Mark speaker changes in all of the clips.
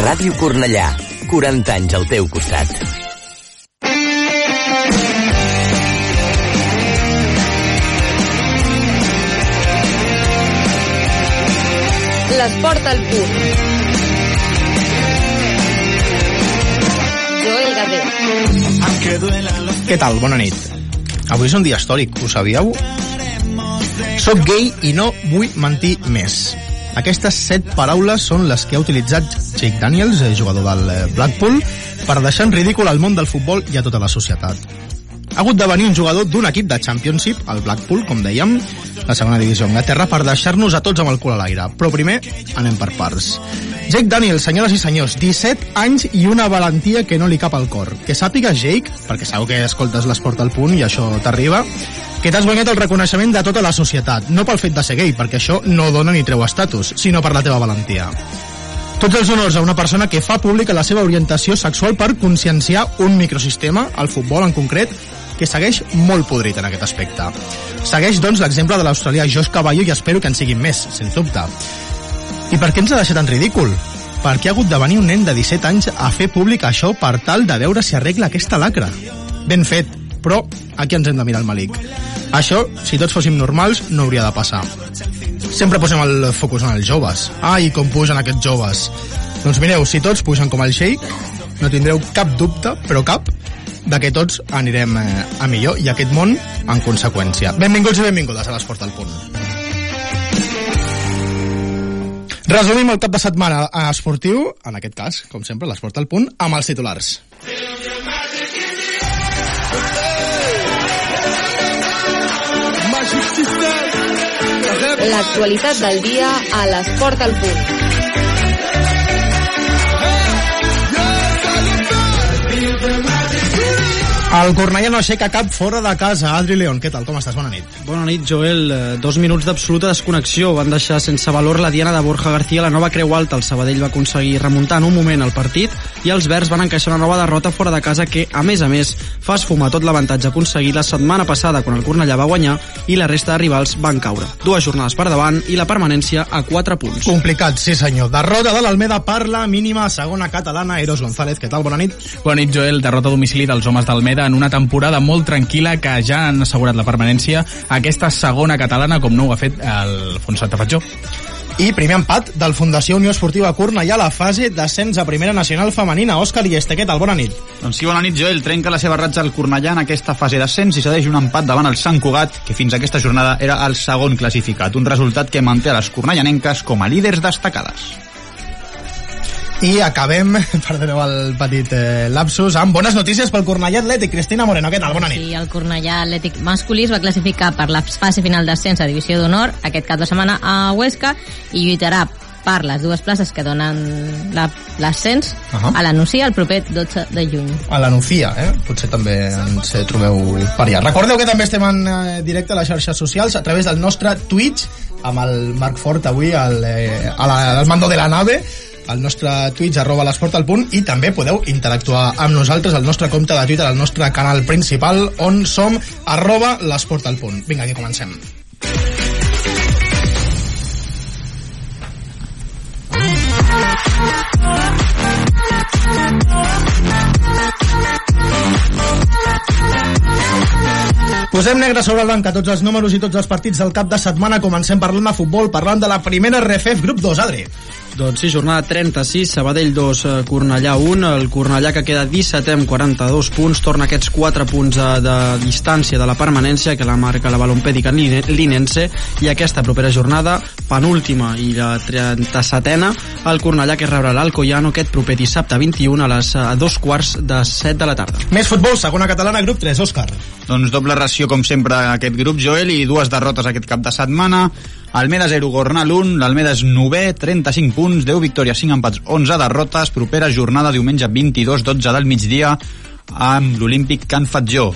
Speaker 1: Ràdio Cornellà, 40 anys al teu costat.
Speaker 2: L'esport al punt. Joel Gader.
Speaker 3: Què tal? Bona nit. Avui és un dia històric, ho sabíeu? Soc gay i no vull mentir més. Aquestes set paraules són les que ha utilitzat Jake Daniels, eh, jugador del eh, Blackpool, per deixar en ridícul al món del futbol i a tota la societat. Ha hagut de venir un jugador d'un equip de Championship, el Blackpool, com dèiem, la segona divisió d'Anglaterra, per deixar-nos a tots amb el cul a l'aire. Però primer anem per parts. Jake Daniels, senyores i senyors, 17 anys i una valentia que no li cap al cor. Que sàpiga, Jake, perquè segur que escoltes l'esport al punt i això t'arriba, que t'has guanyat el reconeixement de tota la societat, no pel fet de ser gay, perquè això no dona ni treu estatus, sinó per la teva valentia. Tots els honors a una persona que fa pública la seva orientació sexual per conscienciar un microsistema, el futbol en concret, que segueix molt podrit en aquest aspecte. Segueix, doncs, l'exemple de l'australià Josh Cavallo i espero que en siguin més, sens dubte. I per què ens ha deixat en ridícul? Perquè ha hagut de venir un nen de 17 anys a fer públic això per tal de veure si arregla aquesta lacra. Ben fet, però aquí ens hem de mirar el malic. Això, si tots fóssim normals, no hauria de passar. Sempre posem el focus en els joves. Ai, com pugen aquests joves. Doncs mireu, si tots pugen com el Sheik, no tindreu cap dubte, però cap, de que tots anirem eh, a millor i aquest món en conseqüència. Benvinguts i benvingudes a l'Esport al Punt. Resumim el cap de setmana esportiu, en aquest cas, com sempre, l'Esport al Punt, amb els titulars.
Speaker 2: L'actualitat del dia a l'esport al punt.
Speaker 3: El Cornellà no aixeca cap fora de casa. Adri León, què tal? Com estàs? Bona nit.
Speaker 4: Bona nit, Joel. Eh, Dos minuts d'absoluta desconnexió van deixar sense valor la diana de Borja García a la nova Creu Alta. El Sabadell va aconseguir remuntar en un moment el partit i els verds van encaixar una nova derrota fora de casa que, a més a més, fa esfumar tot l'avantatge aconseguit la setmana passada quan el Cornellà va guanyar i la resta de rivals van caure. Dues jornades per davant i la permanència a 4 punts.
Speaker 3: Complicat, sí senyor. Derrota de l'Almeda per la mínima segona catalana. Eros González, què tal? Bona nit.
Speaker 5: Bona nit, Joel. Derrota a domicili dels homes d'Almeda en una temporada molt tranquil·la que ja han assegurat la permanència a aquesta segona catalana com no ho ha fet el Fons Santa Fatjó.
Speaker 3: I primer empat del Fundació Unió Esportiva Cornellà a la fase d'ascens a Primera Nacional Femenina. Òscar Ieste, què tal? Bona nit.
Speaker 6: Doncs sí, bona nit, Joel. Trenca la seva ratxa al Cornellà en aquesta fase d'ascens i cedeix un empat davant el Sant Cugat, que fins a aquesta jornada era el segon classificat. Un resultat que manté a les cornellanenques com a líders destacades.
Speaker 3: I acabem, perdoneu el petit eh, lapsus, amb bones notícies pel Cornellà Atlètic. Cristina Moreno, què tal? Bona nit.
Speaker 7: Sí, el Cornellà Atlètic masculí es va classificar per la fase final d'ascens a Divisió d'Honor aquest cap de setmana a Huesca i lluitarà per les dues places que donen la- l'ascens
Speaker 3: Uh -huh.
Speaker 7: a la Nucia el proper 12 de juny.
Speaker 3: A la Nucia, eh? Potser també ens eh, trobeu per allà. Recordeu que també estem en eh, directe a les xarxes socials a través del nostre Twitch amb el Marc Fort avui al, eh, a la, al mando de la nave al nostre Twitch, arroba l'esport al punt, i també podeu interactuar amb nosaltres al nostre compte de Twitter, al nostre canal principal, on som arroba l'esport al punt. Vinga, que comencem. Posem negre sobre el blanc a tots els números i tots els partits del cap de setmana. Comencem parlant de futbol, parlant de la primera RFF Grup 2, Adri.
Speaker 4: Doncs sí, jornada 36, Sabadell 2, eh, Cornellà 1, el Cornellà que queda 17 amb 42 punts, torna aquests 4 punts de, de distància de la permanència que la marca la balompèdica line- linense i aquesta propera jornada, penúltima i la 37a, el Cornellà que rebrà l'Alcoyano aquest proper dissabte 21 a les a dos quarts de 7 de la tarda.
Speaker 3: Més futbol, segona catalana, grup 3, Òscar.
Speaker 6: Doncs doble ració, com sempre, aquest grup, Joel, i dues derrotes aquest cap de setmana. Almeda 0, Gornal 1, l'Almeda és 9, 35 punts, 10 victòries, 5 empats, 11 derrotes, propera jornada diumenge 22, 12 del migdia, amb l'Olímpic Can Fatjó.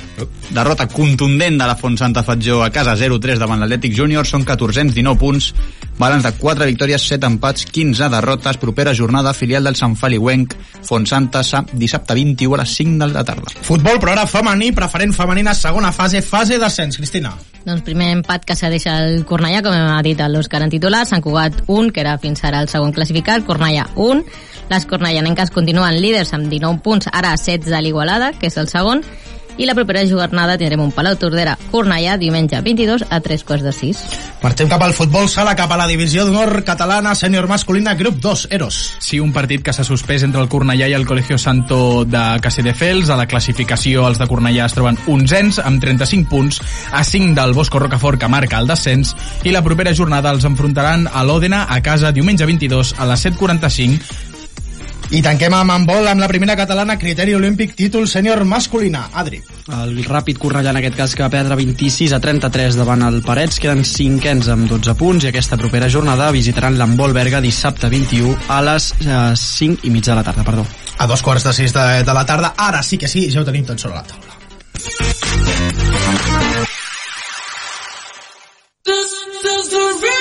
Speaker 6: Derrota contundent de la Font Santa Fatjó a casa 0-3 davant l'Atlètic Júnior, són 14 19 punts, balanç de 4 victòries, 7 empats, 15 derrotes, propera jornada, filial del Sant Feliuenc, Font Santa, sa- dissabte 21 a les 5 de la tarda.
Speaker 3: Futbol, però ara femení, preferent femenina, segona fase, fase d'ascens. Cristina.
Speaker 7: Doncs primer empat que cedeix el Cornellà, com ha dit l'Òscar en titular, Sant Cugat 1, que era fins ara el segon classificat, Cornellà 1, Les cornellanenques continuen líders amb 19 punts, ara 16 de l'Igualada, que és el segon, i la propera jornada tindrem un Palau Tordera Cornellà diumenge 22 a 3 quarts de 6.
Speaker 3: Marxem cap al futbol sala, cap a la divisió d'honor catalana sènior masculina, grup 2, Eros.
Speaker 5: Sí, un partit que s'ha suspès entre el Cornellà i el Colegio Santo de Castelldefels. A la classificació els de Cornellà es troben onzens amb 35 punts, a 5 del Bosco Rocafort que marca el descens i la propera jornada els enfrontaran a l'Òdena a casa diumenge 22 a les 7.45
Speaker 3: i tanquem amb handbol amb la primera catalana criteri olímpic títol sènior masculina. Adri.
Speaker 4: El ràpid Cornellà en aquest cas que va perdre 26 a 33 davant el Parets, queden cinquens amb 12 punts i aquesta propera jornada visitaran l'handbol Berga dissabte 21 a les eh, 5 i mitja de la tarda, perdó.
Speaker 3: A dos quarts de sis de, de la tarda, ara sí que sí, ja ho tenim tot sobre la taula.
Speaker 8: This is the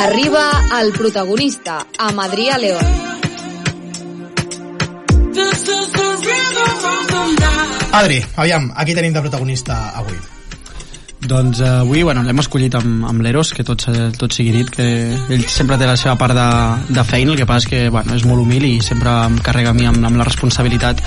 Speaker 9: Arriba el protagonista, amb Adrià León.
Speaker 3: Adri, aviam, aquí tenim de protagonista avui.
Speaker 4: Doncs eh, avui bueno, l'hem escollit amb, amb l'Eros, que tot, tot sigui dit, que ell sempre té la seva part de, de feina, el que passa és que bueno, és molt humil i sempre em carrega a mi amb, amb la responsabilitat.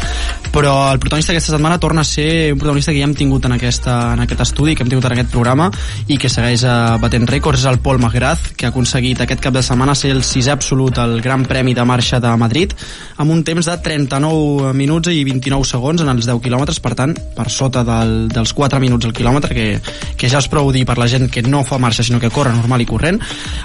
Speaker 4: Però el protagonista aquesta setmana torna a ser un protagonista que ja hem tingut en, aquesta, en aquest estudi, que hem tingut en aquest programa i que segueix eh, batent rècords, és el Paul Magraz, que ha aconseguit aquest cap de setmana ser el sisè absolut al Gran Premi de Marxa de Madrid, amb un temps de 39 minuts i 29 segons en els 10 quilòmetres, per tant, per sota del, dels 4 minuts al quilòmetre, que, que ja és prou dir per la gent que no fa marxa sinó que corre normal i corrent,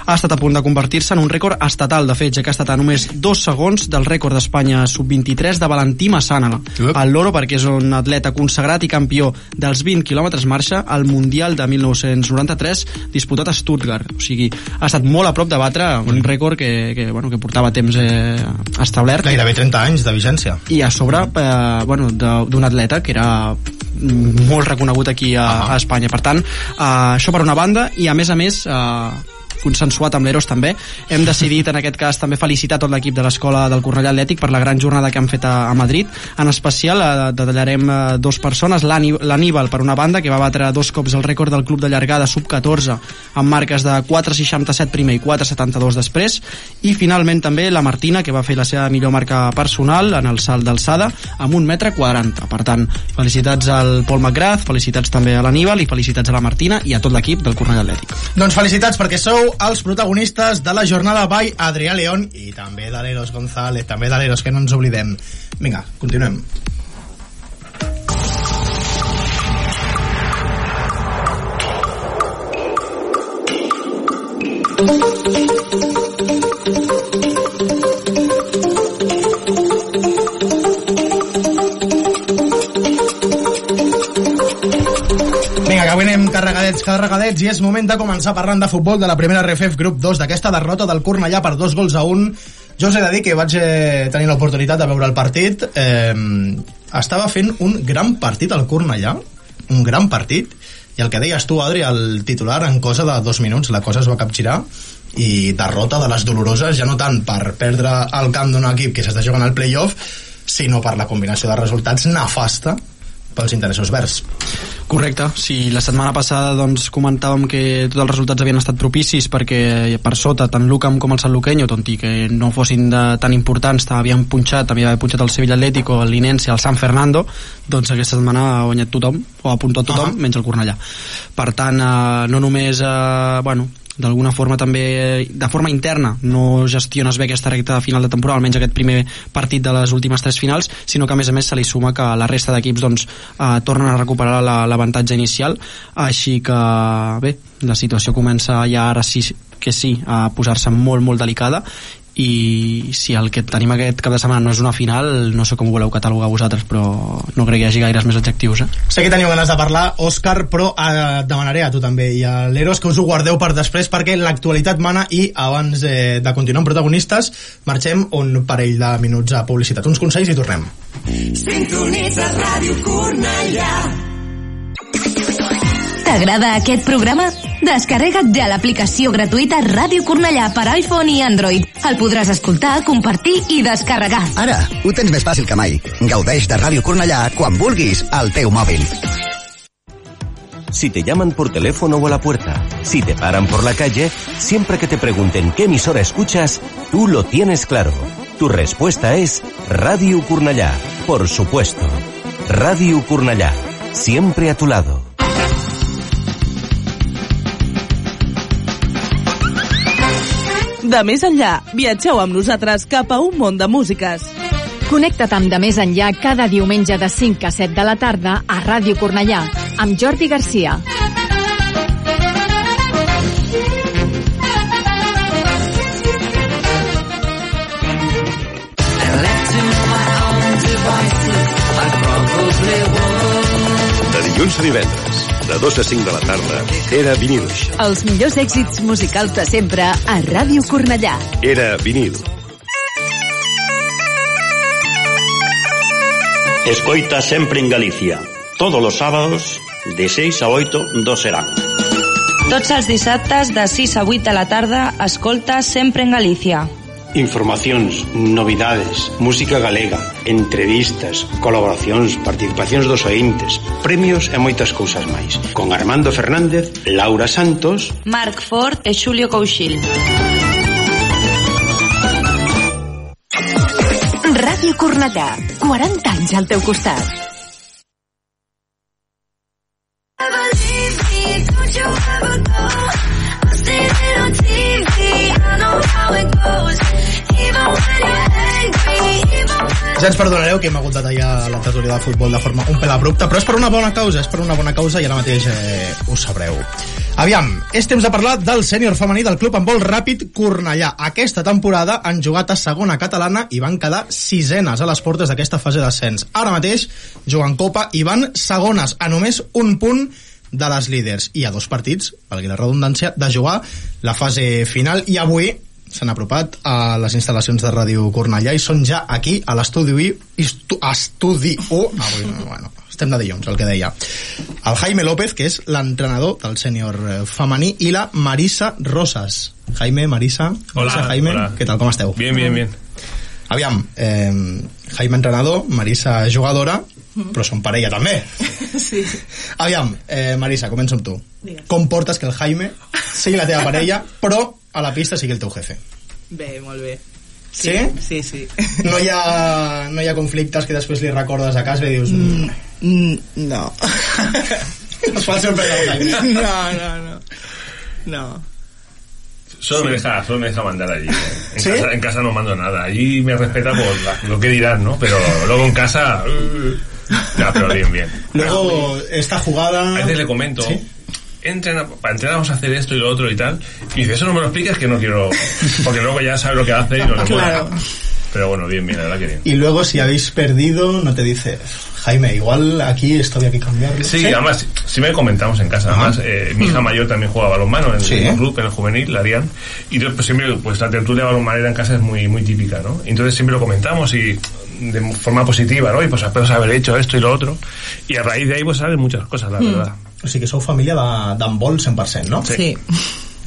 Speaker 4: ha estat a punt de convertir-se en un rècord estatal, de fet, ja que ha estat a només dos segons del rècord d'Espanya sub-23 de Valentí Massana, el loro perquè és un atleta consagrat i campió dels 20 quilòmetres marxa al Mundial de 1993 disputat a Stuttgart, o sigui, ha estat molt a prop de batre un rècord que, que, bueno, que portava temps eh, establert.
Speaker 3: Gairebé 30 anys de vigència.
Speaker 4: i a sobre eh, bueno, d'un atleta que era mm, molt reconegut aquí a, a Espanya. Per tant, eh, això per una banda, i a més a més, eh, consensuat amb l'Eros també, hem decidit en aquest cas també felicitar tot l'equip de l'escola del Cornellà Atlètic per la gran jornada que han fet a, a Madrid. En especial eh, detallarem eh, dos persones, l'Aníbal per una banda, que va batre dos cops el rècord del club de llargada sub-14 amb marques de 4,67 primer i 4,72 després, i finalment també la Martina, que va fer la seva millor marca personal en el salt d'alçada amb un metre 40. Per tant, felicitats al Pol McGrath, felicitats també a l'Aníbal i felicitats a la Martina i a tot l'equip del Cornellà Atlètic.
Speaker 3: Doncs felicitats perquè sou els protagonistes de la jornada by Adrià León i també de l'Eros González, també de l'Eros, que no ens oblidem. Vinga, continuem. Vinga, que avui anem carregadets, carregadets, i és moment de començar parlant de futbol de la primera RFF Grup 2, d'aquesta derrota del Cornellà per dos gols a un. Jo us he de dir que vaig eh, tenir l'oportunitat de veure el partit. Eh, estava fent un gran partit al Cornellà, un gran partit, i el que deies tu, Adri, el titular en cosa de dos minuts, la cosa es va capgirar, i derrota de les doloroses, ja no tant per perdre el camp d'un equip que s'està jugant al playoff, sinó per la combinació de resultats nefasta pels interessos verds.
Speaker 4: Correcte, sí, la setmana passada doncs, comentàvem que tots els resultats havien estat propicis perquè per sota tant l'UCAM com el Sant Luqueño, tot i que no fossin de, tan importants, havien punxat, havia punxat el Sevilla Atlético, el Linense, el San Fernando, doncs aquesta setmana ha guanyat tothom, o ha apuntat tothom, uh -huh. menys el Cornellà. Per tant, eh, no només, eh, bueno, d'alguna forma també de forma interna no gestiones bé aquesta recta final de temporada almenys aquest primer partit de les últimes tres finals sinó que a més a més se li suma que la resta d'equips doncs, eh, tornen a recuperar la- l'avantatge inicial. Així que bé, la situació comença ja ara sí que sí a posar-se molt molt delicada i si el que tenim aquest cap de setmana no és una final, no sé com ho voleu catalogar vosaltres, però no crec que hi hagi gaires més adjectius, eh?
Speaker 3: Sé que teniu ganes de parlar, Òscar, però eh, et demanaré a tu també i a l'Eros que us ho guardeu per després perquè l'actualitat mana i abans eh, de continuar amb protagonistes marxem un parell de minuts a publicitat. Uns consells i tornem.
Speaker 8: Sintonitza Ràdio Cornellà.
Speaker 10: T'agrada aquest programa? Descarrega't ja l'aplicació gratuïta Ràdio Cornellà per iPhone i Android. El podràs escoltar, compartir i descarregar.
Speaker 11: Ara, ho tens més fàcil que mai. Gaudeix de Ràdio Cornellà quan vulguis al teu mòbil.
Speaker 1: Si te llaman por teléfono o a la puerta, si te paran por la calle, siempre que te pregunten qué emisora escuchas, tú lo tienes claro. Tu respuesta es Radio Curnallá, por supuesto. Radio Curnallá, siempre a tu lado.
Speaker 12: De més enllà, viatgeu amb nosaltres cap a un món de músiques.
Speaker 9: Connecta't amb De Més Enllà cada diumenge de 5 a 7 de la tarda a Ràdio Cornellà, amb Jordi Garcia.
Speaker 13: De dilluns a divendres, de 2 a 5 de la tarda, era vinil.
Speaker 12: Els millors èxits musicals de sempre a Ràdio Cornellà.
Speaker 13: Era vinil.
Speaker 14: Escoita sempre en Galicia. Todos los sábados, de 6 a 8, dos serán.
Speaker 2: Tots els dissabtes de 6 a 8 de la tarda escolta sempre en Galícia.
Speaker 15: Informacións, novidades, música galega, entrevistas, colaboracións, participacións dos ointes, premios e moitas cousas máis. Con Armando Fernández, Laura Santos,
Speaker 2: Marc Ford e Xulio Couchil.
Speaker 10: Radio Cornellà, 40 anys al teu costat.
Speaker 3: Ja ens perdonareu que hem hagut de tallar la tertúlia de futbol de forma un pèl abrupta, però és per una bona causa, és per una bona causa i ara mateix eh, ho sabreu. Aviam, és temps de parlar del sènior femení del club handbol ràpid Cornellà. Aquesta temporada han jugat a segona catalana i van quedar sisenes a les portes d'aquesta fase d'ascens. Ara mateix juguen Copa i van segones a només un punt de les líders i a dos partits, valgui la redundància, de jugar la fase final i avui s'han apropat a les instal·lacions de Ràdio Cornellà i són ja aquí a l'estudi I, estu, estudi U avui, no, bueno, estem de dilluns, el que deia el Jaime López, que és l'entrenador del sènior eh, femení i la Marisa Rosas Jaime, Marisa,
Speaker 16: Hola,
Speaker 3: Marisa, Jaime
Speaker 16: hola.
Speaker 3: què tal, com esteu?
Speaker 16: Bien, bien, bien.
Speaker 3: Aviam, eh, Jaime entrenador, Marisa jugadora però són parella també
Speaker 12: Sí.
Speaker 3: Aviam, eh, Marisa, començo amb tu
Speaker 12: Digues.
Speaker 3: com portes que el Jaime sigui la teva parella però a la pista sigui el teu jefe
Speaker 12: Bé, molt bé.
Speaker 3: Sí?
Speaker 12: Sí, sí.
Speaker 3: no hi ha, no hi ha conflictes que després li recordes a casa i dius mm,
Speaker 12: Mm, no.
Speaker 3: es fa Jaime
Speaker 12: No, no, no. No.
Speaker 16: Solo, me deja, solo me deja mandar allí. ¿eh? En,
Speaker 3: ¿Sí?
Speaker 16: casa, en casa no mando nada. Allí me respeta por la- lo que dirán, ¿no? Pero luego en casa... uh, ya, pero bien, bien.
Speaker 3: luego esta jugada
Speaker 16: A veces le comento...
Speaker 3: ¿Sí?
Speaker 16: Entrena, para entrenar vamos a hacer esto y lo otro y tal. Y dice, eso no me lo explicas que no quiero... Porque luego ya sabe lo que hace y no le mola.
Speaker 3: Claro.
Speaker 16: Pero bueno, bien, bien, la verdad que bien.
Speaker 3: y luego si habéis perdido no te dice Jaime, igual aquí esto había que cambiarlo
Speaker 16: Sí, además, sí me comentamos en casa. Además, eh, mi hija mayor también juega balonmano en
Speaker 3: Sí.
Speaker 16: el club, en el juvenil, la Arián. Y entonces, pues siempre, pues la tertulia balonmanera en casa es muy, muy típica, ¿no? Entonces siempre lo comentamos y de forma positiva, ¿no? Y pues espero haber hecho esto y lo otro. Y a raíz de ahí, pues salen muchas cosas, la
Speaker 3: Mm.
Speaker 16: verdad.
Speaker 3: O sigui que sou família de- d'handbol 100%, no?
Speaker 16: Sí.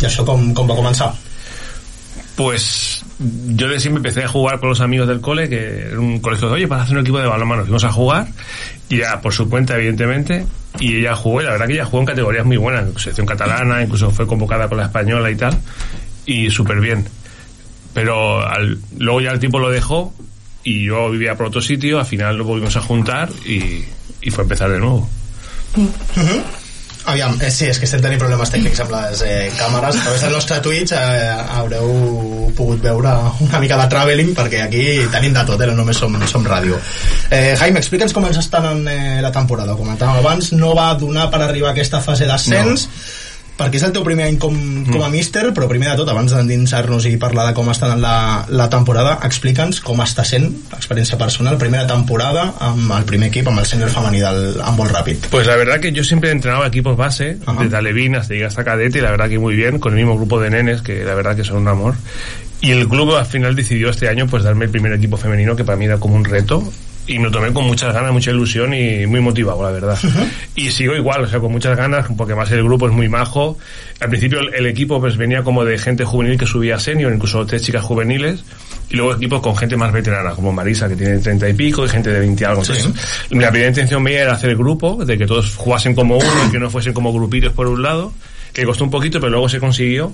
Speaker 3: i això com, com va començar?
Speaker 16: Pues yo de siempre empecé a jugar con los amigos del cole, que era un colegio de, oye, para hacer un equipo de balonmano, fuimos a jugar, y ya por su cuenta, evidentemente, y ella jugó, y la verdad que ella jugó en categorías muy buenas, selección catalana, incluso fue convocada con la española y tal, y súper bien. Pero al- luego ya el tipo lo dejó, y yo vivía por otro sitio, al final lo volvimos a juntar, y, y fue a empezar de nuevo.
Speaker 3: Aviam, eh, sí, és que estem tenint problemes tècnics amb les eh, càmeres. A través del nostre Twitch eh, haureu pogut veure una mica de travelling, perquè aquí tenim de tot, eh, no només som, som ràdio. Eh, Jaime, explica'ns com ens està anant eh, la temporada. Ho comentàvem abans, no va donar per arribar a aquesta fase d'ascens, perquè és el teu primer any com, com a míster, però primer de tot, abans d'endinsar-nos i parlar de com està anant la, la temporada, explica'ns com està sent l'experiència personal, primera temporada amb el primer equip, amb el sènior femení del handbol ràpid.
Speaker 16: Pues la verdad que yo siempre he entrenado equipos base, desde Alevín hasta hasta cadete, y la verdad que muy bien, con el mismo grupo de nenes, que la verdad que son un amor. Y el club al final decidió este año pues darme el primer equipo femenino, que para mí era como un reto, y me lo tomé con muchas ganas, mucha ilusión y muy motivado, la verdad. Y sigo igual, o sea, con muchas ganas, porque más el grupo es muy majo. Al principio el, el equipo pues venía como de gente juvenil que subía a senior, incluso tres chicas juveniles, y luego equipos con gente más veterana, como Marisa, que tiene 30 y pico, y gente de 20 y algo.
Speaker 3: Sí.
Speaker 16: Entonces, la primera intención mía era hacer el grupo, de que todos jugasen como uno, y que no fuesen como grupitos por un lado, que costó un poquito, pero luego se consiguió.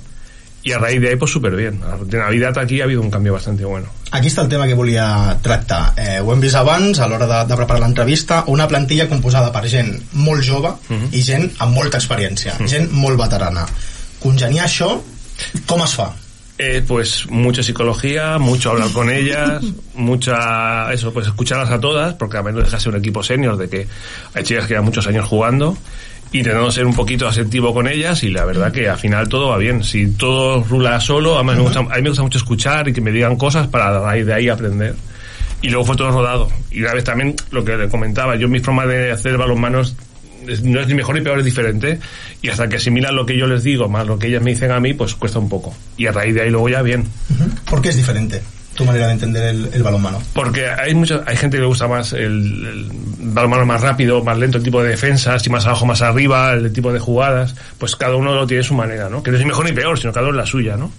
Speaker 16: Y a raíz de ahí, pues súper bien. De Navidad aquí ha habido un cambio bastante bueno.
Speaker 3: Aquí està el tema que volia tractar. Eh, ho hem vist abans, a l'hora de, de preparar l'entrevista, una plantilla composada per gent molt jove
Speaker 16: Mhm.
Speaker 3: i gent amb molta experiència, gent molt veterana. Congeniar això, com es fa?
Speaker 16: Eh, pues mucha psicología, mucho hablar con ellas, mucha, eso, pues escucharlas a todas, porque a menos deja ser un equipo senior de que hay chicas que llevan muchos años jugando, intentando ser un poquito asertivo con ellas y la verdad que al final todo va bien. Si todo rula solo, a mí me gusta mucho escuchar y que me digan cosas para de ahí aprender. Y luego fue todo rodado. Y una vez también, lo que le comentaba, yo mi forma de hacer balonmano es- es- no es ni mejor ni peor, es diferente. Y hasta que asimilan lo que yo les digo, más lo que ellas me dicen a mí, pues cuesta un poco. Y a raíz de ahí luego ya bien.
Speaker 3: ¿Por qué es diferente tu manera de entender el, el balonmano?
Speaker 16: Porque hay mucha, hay gente que le gusta más el, el balonmano más rápido, más lento, el tipo de defensas, y más abajo, más arriba, el tipo de jugadas. Pues cada uno lo tiene su manera, ¿no? Que no es mejor ni peor, sino cada uno la suya, ¿no?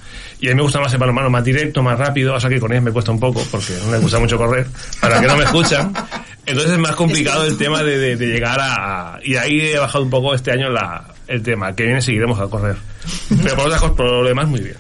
Speaker 16: Y a mí me gusta más el balonmano más directo, más rápido, o sea que con ellos me cuesta un poco, porque no me gusta mucho correr, para que no me escuchan. Entonces es más complicado el tema de, de- de llegar a... Y ahí he bajado un poco este año la, el tema, que viene seguiremos a correr. Pero por otras cosas, por lo demás, muy bien.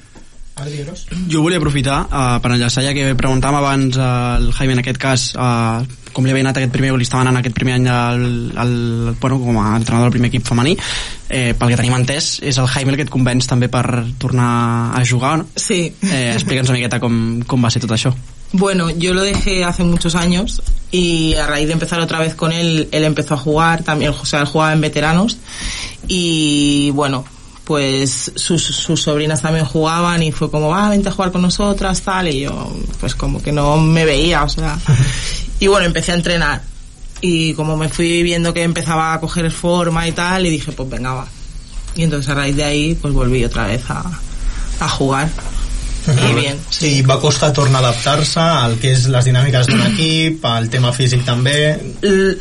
Speaker 4: Jo volia aprofitar uh, per enllaçar, ja que preguntàvem abans uh, el Jaime en aquest cas uh, com li havia anat aquest primer, o li estava anant aquest primer any al, al, bueno, com a entrenador del primer equip femení eh, pel que tenim entès, és el Jaime el que et convenç també per tornar a jugar no?
Speaker 17: Sí.
Speaker 4: eh, explica'ns una miqueta com, com va ser tot això
Speaker 17: Bueno, yo lo dejé hace muchos años y a raíz de empezar otra vez con él, él empezó a jugar también, o sea, él jugaba en veteranos y bueno, pues sus, sus sobrinas también jugaban y fue como, va, vente a jugar con nosotras, tal, y yo pues como que no me veía, o sea, y bueno, empecé a entrenar y como me fui viendo que empezaba a coger forma y tal, y dije, pues venga, va. Y entonces a raíz de ahí, pues volví otra vez a, a jugar. Y bien.
Speaker 3: Sí, va costar tornar a adaptar-se al que és les dinàmiques d'un equip, al tema físic també.
Speaker 17: L-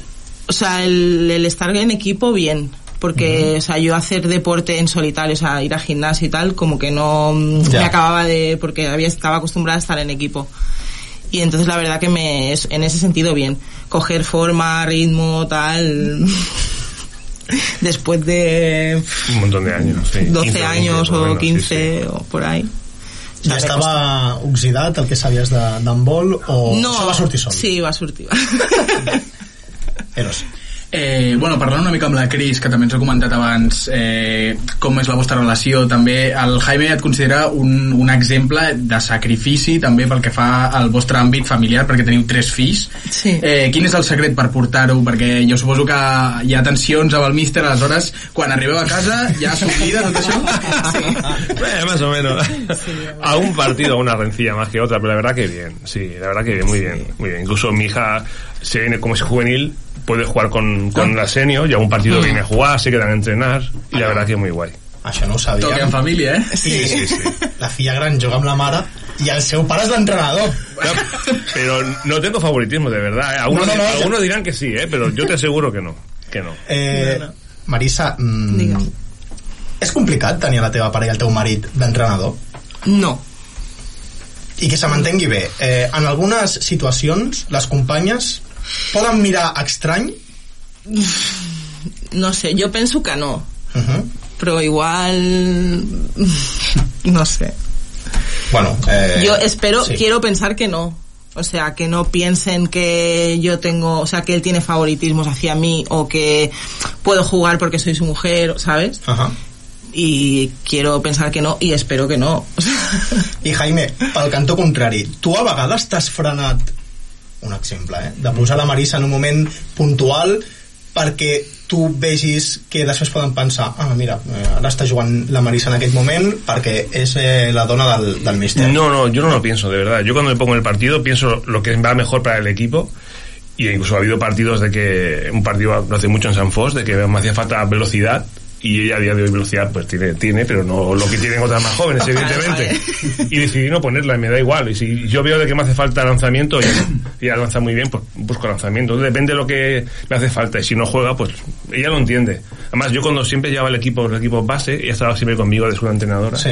Speaker 17: o sea, el, el estar en equipo, bien. Porque, o sea, yo hacer deporte en solitario, o sea, ir a gimnasio y tal, como que no
Speaker 3: Ya.
Speaker 17: me acababa de. porque había estaba acostumbrada a estar en equipo. Y entonces la verdad que me es- en ese sentido bien. Coger forma, ritmo, tal. Después de
Speaker 16: Un montón de años, sí.
Speaker 17: 12
Speaker 16: 15,
Speaker 17: años o
Speaker 16: menos, sí,
Speaker 17: 15 o por ahí.
Speaker 3: Ja estava oxidat el que sabies de- d'handbol o
Speaker 17: No,
Speaker 3: això va sortir sol?
Speaker 17: Sí, va sortir.
Speaker 3: Eros.
Speaker 5: Eh, bueno, parlant una mica amb la Cris, que també ens ha comentat abans eh, com és la vostra relació, també el Jaime et considera un, un exemple de sacrifici també pel que fa al vostre àmbit familiar, perquè teniu tres fills.
Speaker 17: Sí.
Speaker 5: Eh, quin és el secret per portar-ho? Perquè jo suposo que hi ha tensions amb el míster, aleshores, quan arribeu a casa ja s'oblida tot això?
Speaker 16: Eh, más o menos. a un partido, a una rencilla más que otra, pero la verdad que bien. Sí, la verdad que bien, muy bien. Muy bien. Incluso mi hija, se viene como es juvenil, puede jugar con, con la senior, y a un partido
Speaker 3: Mm.
Speaker 16: viene a jugar, se quedan a entrenar, y la verdad que muy guay.
Speaker 3: Això no ho sabia.
Speaker 5: Toca en família, eh?
Speaker 3: Sí, sí, sí. La filla gran juga amb la mare i el seu pare és l'entrenador.
Speaker 16: Pero no tengo favoritismo, de verdad. ¿eh? Algunos,
Speaker 3: No, no, no,
Speaker 16: algunos dirán que sí, ¿eh? pero yo te aseguro que no. Que no.
Speaker 3: Eh, Marisa, mm, és complicat tenir a la teva parella, el teu marit, d'entrenador?
Speaker 17: No.
Speaker 3: I que se mantengui bé. Eh, en algunes situacions, les companyes poden mirar estrany?
Speaker 17: No sé, yo pienso que no.
Speaker 3: Uh -huh.
Speaker 17: Pero igual... No sé.
Speaker 3: Bueno, eh,
Speaker 17: Yo espero,
Speaker 3: sí.
Speaker 17: quiero pensar que no. O sea, que no piensen que yo tengo, o sea, que él tiene favoritismos hacia mí o que puedo jugar porque soy su mujer, ¿sabes?
Speaker 3: Ajá.
Speaker 17: Y quiero pensar que no y espero que no.
Speaker 3: I Jaime, pel cantó contrari, tu a vegades t'has frenat un exemple, eh? de posar la Marisa en un moment puntual perquè tu vegis que després poden pensar ah, mira, eh, ara està jugant la Marisa en aquest moment perquè és eh, la dona del, del míster.
Speaker 16: No, no, yo no lo pienso, de verdad. Yo cuando me pongo en el partido pienso lo que va mejor para el equipo. Y incluso ha habido partidos de que, un partido hace mucho en San Fos, de que me hacía falta velocidad y ella a día de hoy velocidad pues tiene, tiene pero no lo que tienen otras más jóvenes, evidentemente. Y decidí no ponerla y me da igual. Y si yo veo de que me hace falta lanzamiento, ella, ella lanza muy bien, pues busco lanzamiento. Depende de lo que me hace falta. Y si no juega, pues ella lo entiende. Además, yo cuando siempre llevaba el equipo, el equipo base, ella estaba siempre conmigo de su entrenadora.
Speaker 3: Sí.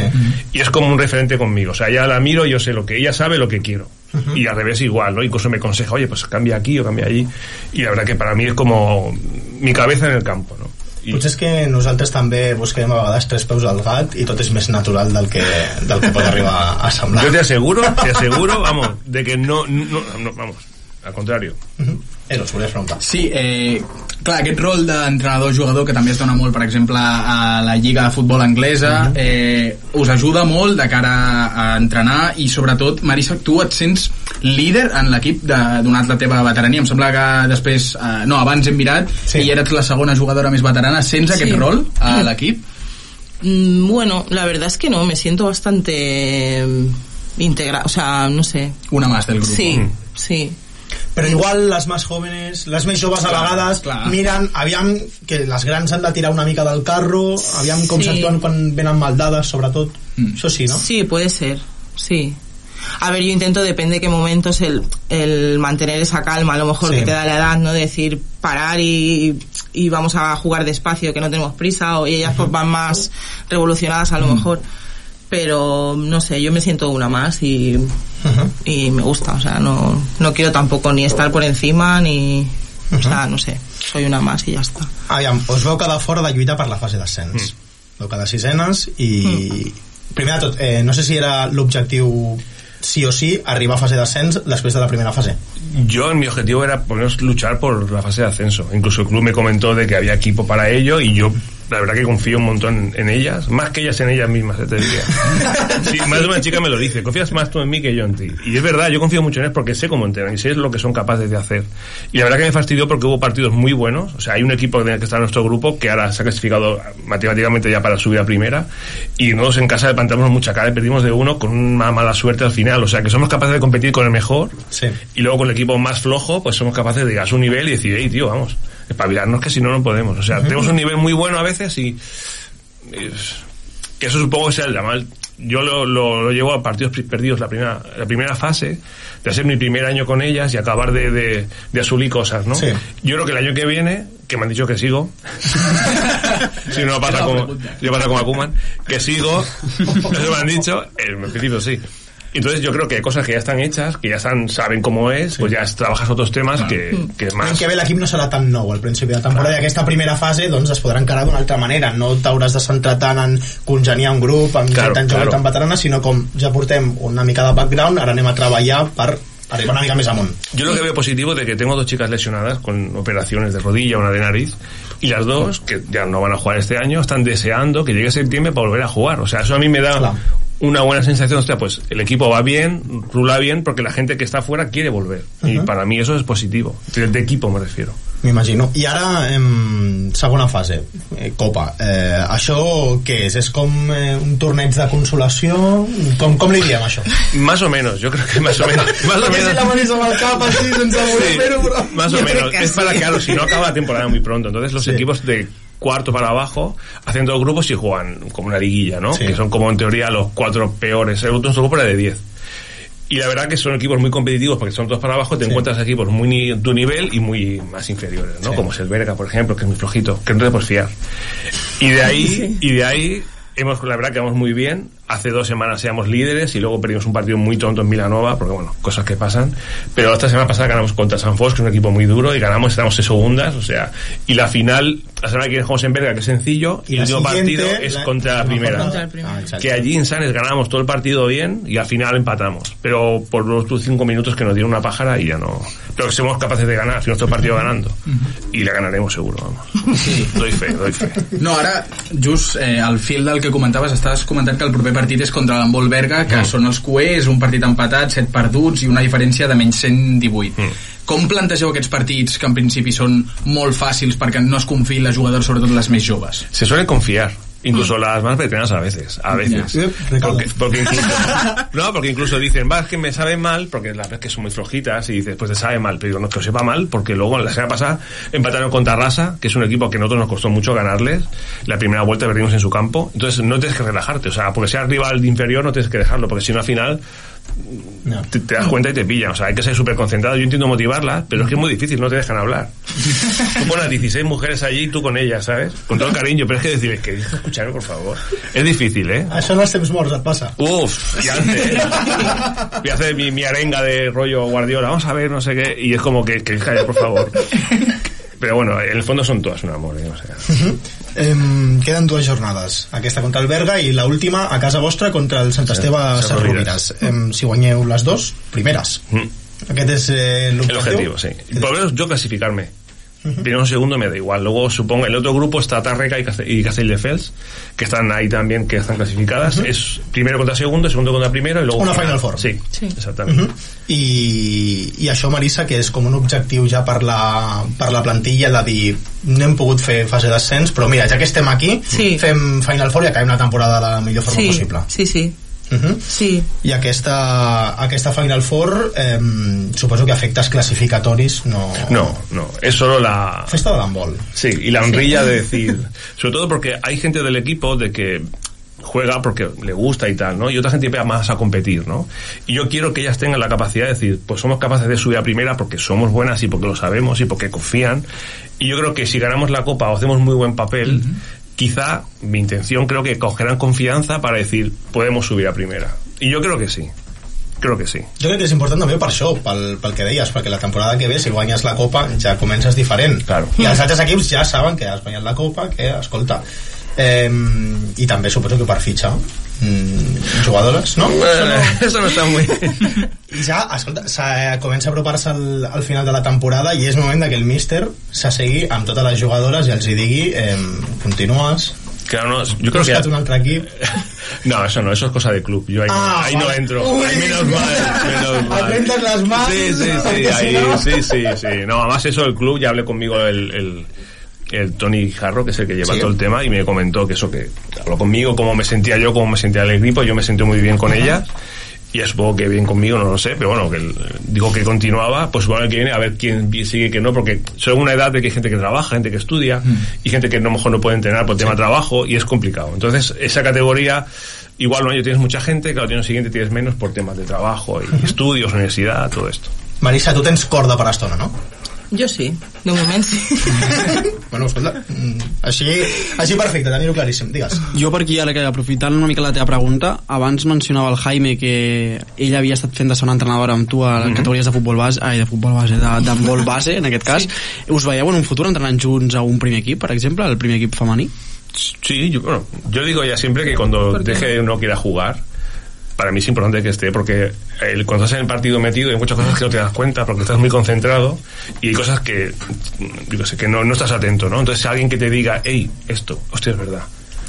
Speaker 16: Y es como un referente conmigo. O sea, ya la miro, yo sé lo que ella sabe, lo que quiero. Y al revés igual, ¿no? Incluso me aconseja, oye, pues cambia aquí o cambia allí. Y la verdad que para mí es como mi cabeza en el campo, ¿no?
Speaker 3: I... Potser és que nosaltres també busquem a vegades tres peus al gat i tot és més natural del que, del que pot arribar a semblar.
Speaker 16: Yo te aseguro, te aseguro, vamos, de que no, no, no vamos, al contrario.
Speaker 3: Eros, volies preguntar.
Speaker 5: Sí, eh, clar, aquest rol d'entrenador-jugador que també es dona molt, per exemple, a la Lliga de Futbol Anglesa, eh, us ajuda molt de cara a entrenar i sobretot, Marisa, tu et sents líder en l'equip de- donat la teva veterania. Em sembla que després, eh, no, abans hem mirat sí. i eres la segona jugadora més veterana. Sents aquest
Speaker 17: Sí.
Speaker 5: rol a l'equip?
Speaker 17: Mm, Bueno, la verdad es que no, me siento bastante integrada, o sea, no sé.
Speaker 5: Una más del grupo.
Speaker 17: Sí,
Speaker 5: Mm.
Speaker 17: sí.
Speaker 3: Però igual les més jóvenes, les més joves a
Speaker 17: Clar,
Speaker 3: vegades
Speaker 17: clar.
Speaker 3: miren, aviam que les grans han de tirar una mica del carro, aviam com
Speaker 17: Sí.
Speaker 3: s'actuen quan venen mal dades, sobretot. Això sí, no?
Speaker 17: Sí, puede ser, sí. A ver, yo intento, depende de qué momentos, el, el mantener esa calma, a lo mejor
Speaker 3: Sí.
Speaker 17: que te da la edad, ¿no? De decir, parar y, y vamos a jugar despacio, que no tenemos prisa, o ellas pues van más revolucionadas a lo mejor. Pero, no sé, yo me siento una más y, y me gusta, o sea, no, no quiero tampoco ni estar por encima, ni... O sea, no sé, soy una más y ya está.
Speaker 3: Aviam, us veu quedar fora de lluita per la fase d'ascens. Mm. Veu quedar sisenes i... Primer de tot, eh, no sé si era l'objectiu sí o sí arribar a fase d'ascens després de la primera fase.
Speaker 16: Yo, mi objetivo era por lo menos luchar por la fase de ascenso. Incluso el club me comentó de que había equipo para ello y yo, la verdad que confío un montón en ellas, más que ellas en ellas mismas, te diría. Sí, más de una chica me lo dice, confías más tú en mí que yo en ti. Y es verdad, yo confío mucho en ellas porque sé cómo entrenan y sé lo que son capaces de hacer. Y la verdad que me fastidió porque hubo partidos muy buenos. O sea, hay un equipo que está en nuestro grupo que ahora se ha clasificado matemáticamente ya para subir a primera. Y nosotros en casa levantamos mucha cara y perdimos de uno con una mala suerte al final. O sea, que somos capaces de competir con el mejor.
Speaker 3: Sí.
Speaker 16: Y luego con el equipo más flojo, pues somos capaces de llegar a su nivel y decir, hey, tío, vamos, espabilarnos que si no, no podemos. O sea, tenemos un nivel muy bueno a veces y... que eso supongo que sea el mal. Yo lo, lo, lo llevo a partidos perdidos la primera, la primera fase, de hacer mi primer año con ellas y acabar de, de, de asulir cosas, ¿no?
Speaker 3: Sí.
Speaker 16: Yo creo que el año que viene, que me han dicho que sigo, si no pasa como, yo pasa como a Koeman, que sigo, eso me han dicho, en principio sí. Entonces yo creo que hay cosas que ya están hechas, que ya están, saben cómo es, pues ya es- trabajas otros temas que, que
Speaker 3: L'any
Speaker 16: más...
Speaker 3: que ve l'equip no serà tan nou al principi de temporada. I aquesta primera fase doncs es podrà encarar d'una altra manera. No t'hauràs de centrar tant en congeniar un grup amb
Speaker 16: Claro,
Speaker 3: gent tan jove
Speaker 16: claro.
Speaker 3: tan veterana sinó com ja portem una mica de background ara anem a treballar per arribar una mica més amunt.
Speaker 16: Yo lo que veo positivo es de que tengo dos chicas lesionadas con operaciones de rodilla, una de nariz, y las dos, que ya no van a jugar este año, están deseando que llegue septiembre para volver a jugar. O sea, eso a mí me da una buena sensación, hostia, pues el equipo va bien, rula bien, porque la gente que está afuera quiere volver. Y
Speaker 3: Ujú.
Speaker 16: para mí eso es positivo. De, de equipo me refiero.
Speaker 3: m'imagino i ara em, segona fase eh, Copa eh, això què és? és com eh, un torneig de consolació com, com li diem això?
Speaker 16: Más o menos, yo creo que más o menos. Más o menos.
Speaker 3: si la manis amb el cap sense voler
Speaker 16: Sí,
Speaker 3: fer-ho però...
Speaker 16: Más o menos. Es para claro, si no acaba la temporada muy pronto. Entonces los
Speaker 3: Sí.
Speaker 16: equipos de cuarto para abajo hacen dos grupos y juegan como una liguilla, ¿no?
Speaker 3: Sí.
Speaker 16: Que son como en teoría los cuatro peores. El otro grupo era de 10. Y la verdad que son equipos muy competitivos porque son todos para abajo, te
Speaker 3: Sí.
Speaker 16: encuentras equipos muy ni tu nivel y muy más inferiores, ¿no?
Speaker 3: Sí.
Speaker 16: Como es el Berga, por ejemplo, que es muy flojito, que no te puedes fiar. Y de ahí, y de ahí hemos, la verdad que vamos muy bien. Hace dos semanas éramos líderes y luego perdimos un partido muy tonto en Milanova, porque bueno, cosas que pasan. Pero esta semana pasada ganamos contra San Fos, que es un equipo muy duro, y ganamos, estamos de segundas, o sea, y la final, la semana que viene jugamos en Berga, que es sencillo, y
Speaker 3: Y
Speaker 16: el último
Speaker 3: siguiente,
Speaker 16: partido es
Speaker 3: la-
Speaker 16: contra la primera.
Speaker 3: Contra. Ah,
Speaker 16: que allí en Sanes ganamos todo el partido bien y al final empatamos. Pero por los últimos cinco minutos que nos dieron una pájara y ya no. Pero que somos capaces de ganar, si nuestro partido ganando. Y la ganaremos seguro, vamos. Doy fe, doy fe.
Speaker 5: No, ara, just eh, al fil del que comentaves, estaves comentant que el proper partit és contra l'Embol Berga, que
Speaker 16: Mm.
Speaker 5: són els cuers, un partit empatat, 7 perduts i una diferència de menys 118.
Speaker 16: Mm.
Speaker 5: Com plantegeu aquests partits que en principi són molt fàcils perquè no es confiïn les jugadors, sobretot les més joves?
Speaker 16: Se suelen confiar. Incluso las más veteranas a veces, a veces. Porque, porque incluso, no, porque incluso dicen, va, es que me sabe mal, porque las veces que son muy flojitas, y dices, pues te sabe mal, pero digo, no, que os sepa mal, porque luego la semana pasada empataron contra Rasa, que es un equipo que a nosotros nos costó mucho ganarles, la primera vuelta perdimos en su campo, entonces no tienes que relajarte, o sea, porque sea rival inferior no tienes que dejarlo, porque si no al final te, te das cuenta y te pillan. O sea, hay que ser súper concentrado. Yo entiendo motivarlas, pero es que es muy difícil, no te dejan hablar. Tú pones a 16 mujeres allí y tú con ellas, ¿sabes? Con todo el cariño, pero es que decirles que escucharme, por favor. Es difícil, ¿eh?
Speaker 3: Això en els temps morts et passa.
Speaker 16: Uf, y antes. Voy a hacer mi, mi arenga de rollo Guardiola, vamos a ver, no sé qué, y es como que, que calla, por favor. Pero bueno, en el fondo son todas un amor, ¿eh? o sea.
Speaker 3: Em, queden dues jornades. Aquesta contra el Berga i l última a casa vostra contra el Sant Esteve
Speaker 16: Sant
Speaker 3: Sarrovires. Em, si guanyeu les dos, primeres. Aquest és eh,
Speaker 16: El
Speaker 3: l'objectiu.
Speaker 16: objetivo, sí. Por lo menos yo clasificarme. Primero o segundo me da igual. Luego supongo el otro grupo está Tarreca y Caste- y Castelldefels, que están ahí también, que están clasificadas. Es primero contra segundo, segundo contra primero y luego.
Speaker 3: Una Final Four.
Speaker 16: Sí, exactamente.
Speaker 3: Mhm. I, I això, Marissa, que és com un objectiu ja per la, per la plantilla de dir no hem pogut fer fase d'ascens, però mira, ja que estem aquí,
Speaker 17: Sí.
Speaker 3: fem Final Four i acabem la temporada de la millor forma
Speaker 17: sí,
Speaker 3: possible.
Speaker 17: sí, sí.
Speaker 3: Uh -huh.
Speaker 17: sí.
Speaker 3: I aquesta, aquesta Final Four eh, suposo que afectes classificatoris no...
Speaker 16: No, no, es solo la...
Speaker 3: Festa de l'handbol.
Speaker 16: Sí, y la honrilla de decir, sobre todo porque hay gente del equipo de que juega porque le gusta y tal, ¿no? Y otra gente empieza más a competir, ¿no? Y yo quiero que ellas tengan la capacidad de decir, pues somos capaces de subir a primera porque somos buenas y porque lo sabemos y porque confían. Y yo creo que si ganamos la copa o hacemos muy buen papel, quizá mi intención creo que cogerán confianza para decir, podemos subir a primera. Y yo creo que sí. Creo que sí.
Speaker 3: Jo crec que és important també per això, pel, pel que deies, perquè la temporada que ve, si guanyes la Copa, ja comences diferent.
Speaker 16: Claro.
Speaker 3: I els altres equips ja saben que has guanyat la Copa, que, escolta... Eh, I també suposo que per fitxar mm, jugadores, no?
Speaker 16: Eso no está muy...
Speaker 3: I ja, escolta, se- comença a apropar-se al, al final de la temporada i és moment que el míster s'assegui amb totes les jugadores i els hi digui eh, continues,
Speaker 16: Claro, no, yo creo que...
Speaker 3: busca't un altre equip
Speaker 16: No, eso no, eso es cosa de club. Yo ahí,
Speaker 3: Ah,
Speaker 16: ahí no entro.
Speaker 3: Uy.
Speaker 16: Menos mal, menos mal.
Speaker 3: Las manos.
Speaker 16: Sí, sí, sí, ahí, sí, sí, sí. No, además eso del club, ya hablé conmigo el, el, el Tony Jarro, que es el que lleva
Speaker 3: Sí.
Speaker 16: todo el tema, y me comentó que eso, que habló conmigo, cómo me sentía yo, cómo me sentía el equipo, yo me sentí muy bien con ellas. Y supongo que bien conmigo, no lo sé, pero bueno, que el- dijo que continuaba, pues supongo que viene a ver quién sigue que no, porque son una edad de que hay gente que trabaja, gente que estudia, y gente que a lo mejor no puede entrenar por tema de trabajo, y es complicado. Entonces, esa categoría, igual un año tienes mucha gente, que al año siguiente tienes menos por temas de trabajo, y estudios, universidad, todo esto.
Speaker 3: Marissa, tu tens corda per estona, no?
Speaker 17: Jo sí, de moment sí.
Speaker 3: Bueno, escolta, mm, així, així perfecte, tenir-ho claríssim, digues.
Speaker 4: Jo per aquí, ara que aprofitant una mica la teva pregunta, abans mencionava el Jaime que ell havia estat fent de segona entrenadora amb tu a
Speaker 16: Mhm.
Speaker 4: categories de futbol base, ai, de futbol base, de, d'handbol base, en aquest cas. Us veieu en un futur entrenant junts a un primer equip, per exemple, el primer equip femení?
Speaker 16: Sí, yo, bueno, yo digo ya siempre que cuando deje no quiera jugar, para mí es importante que esté, porque el, cuando estás en el partido metido hay muchas cosas que no te das cuenta porque estás muy concentrado y hay cosas que, yo sé, que no, no estás atento, ¿no? Entonces alguien que te diga, hey, esto, hostia, es verdad.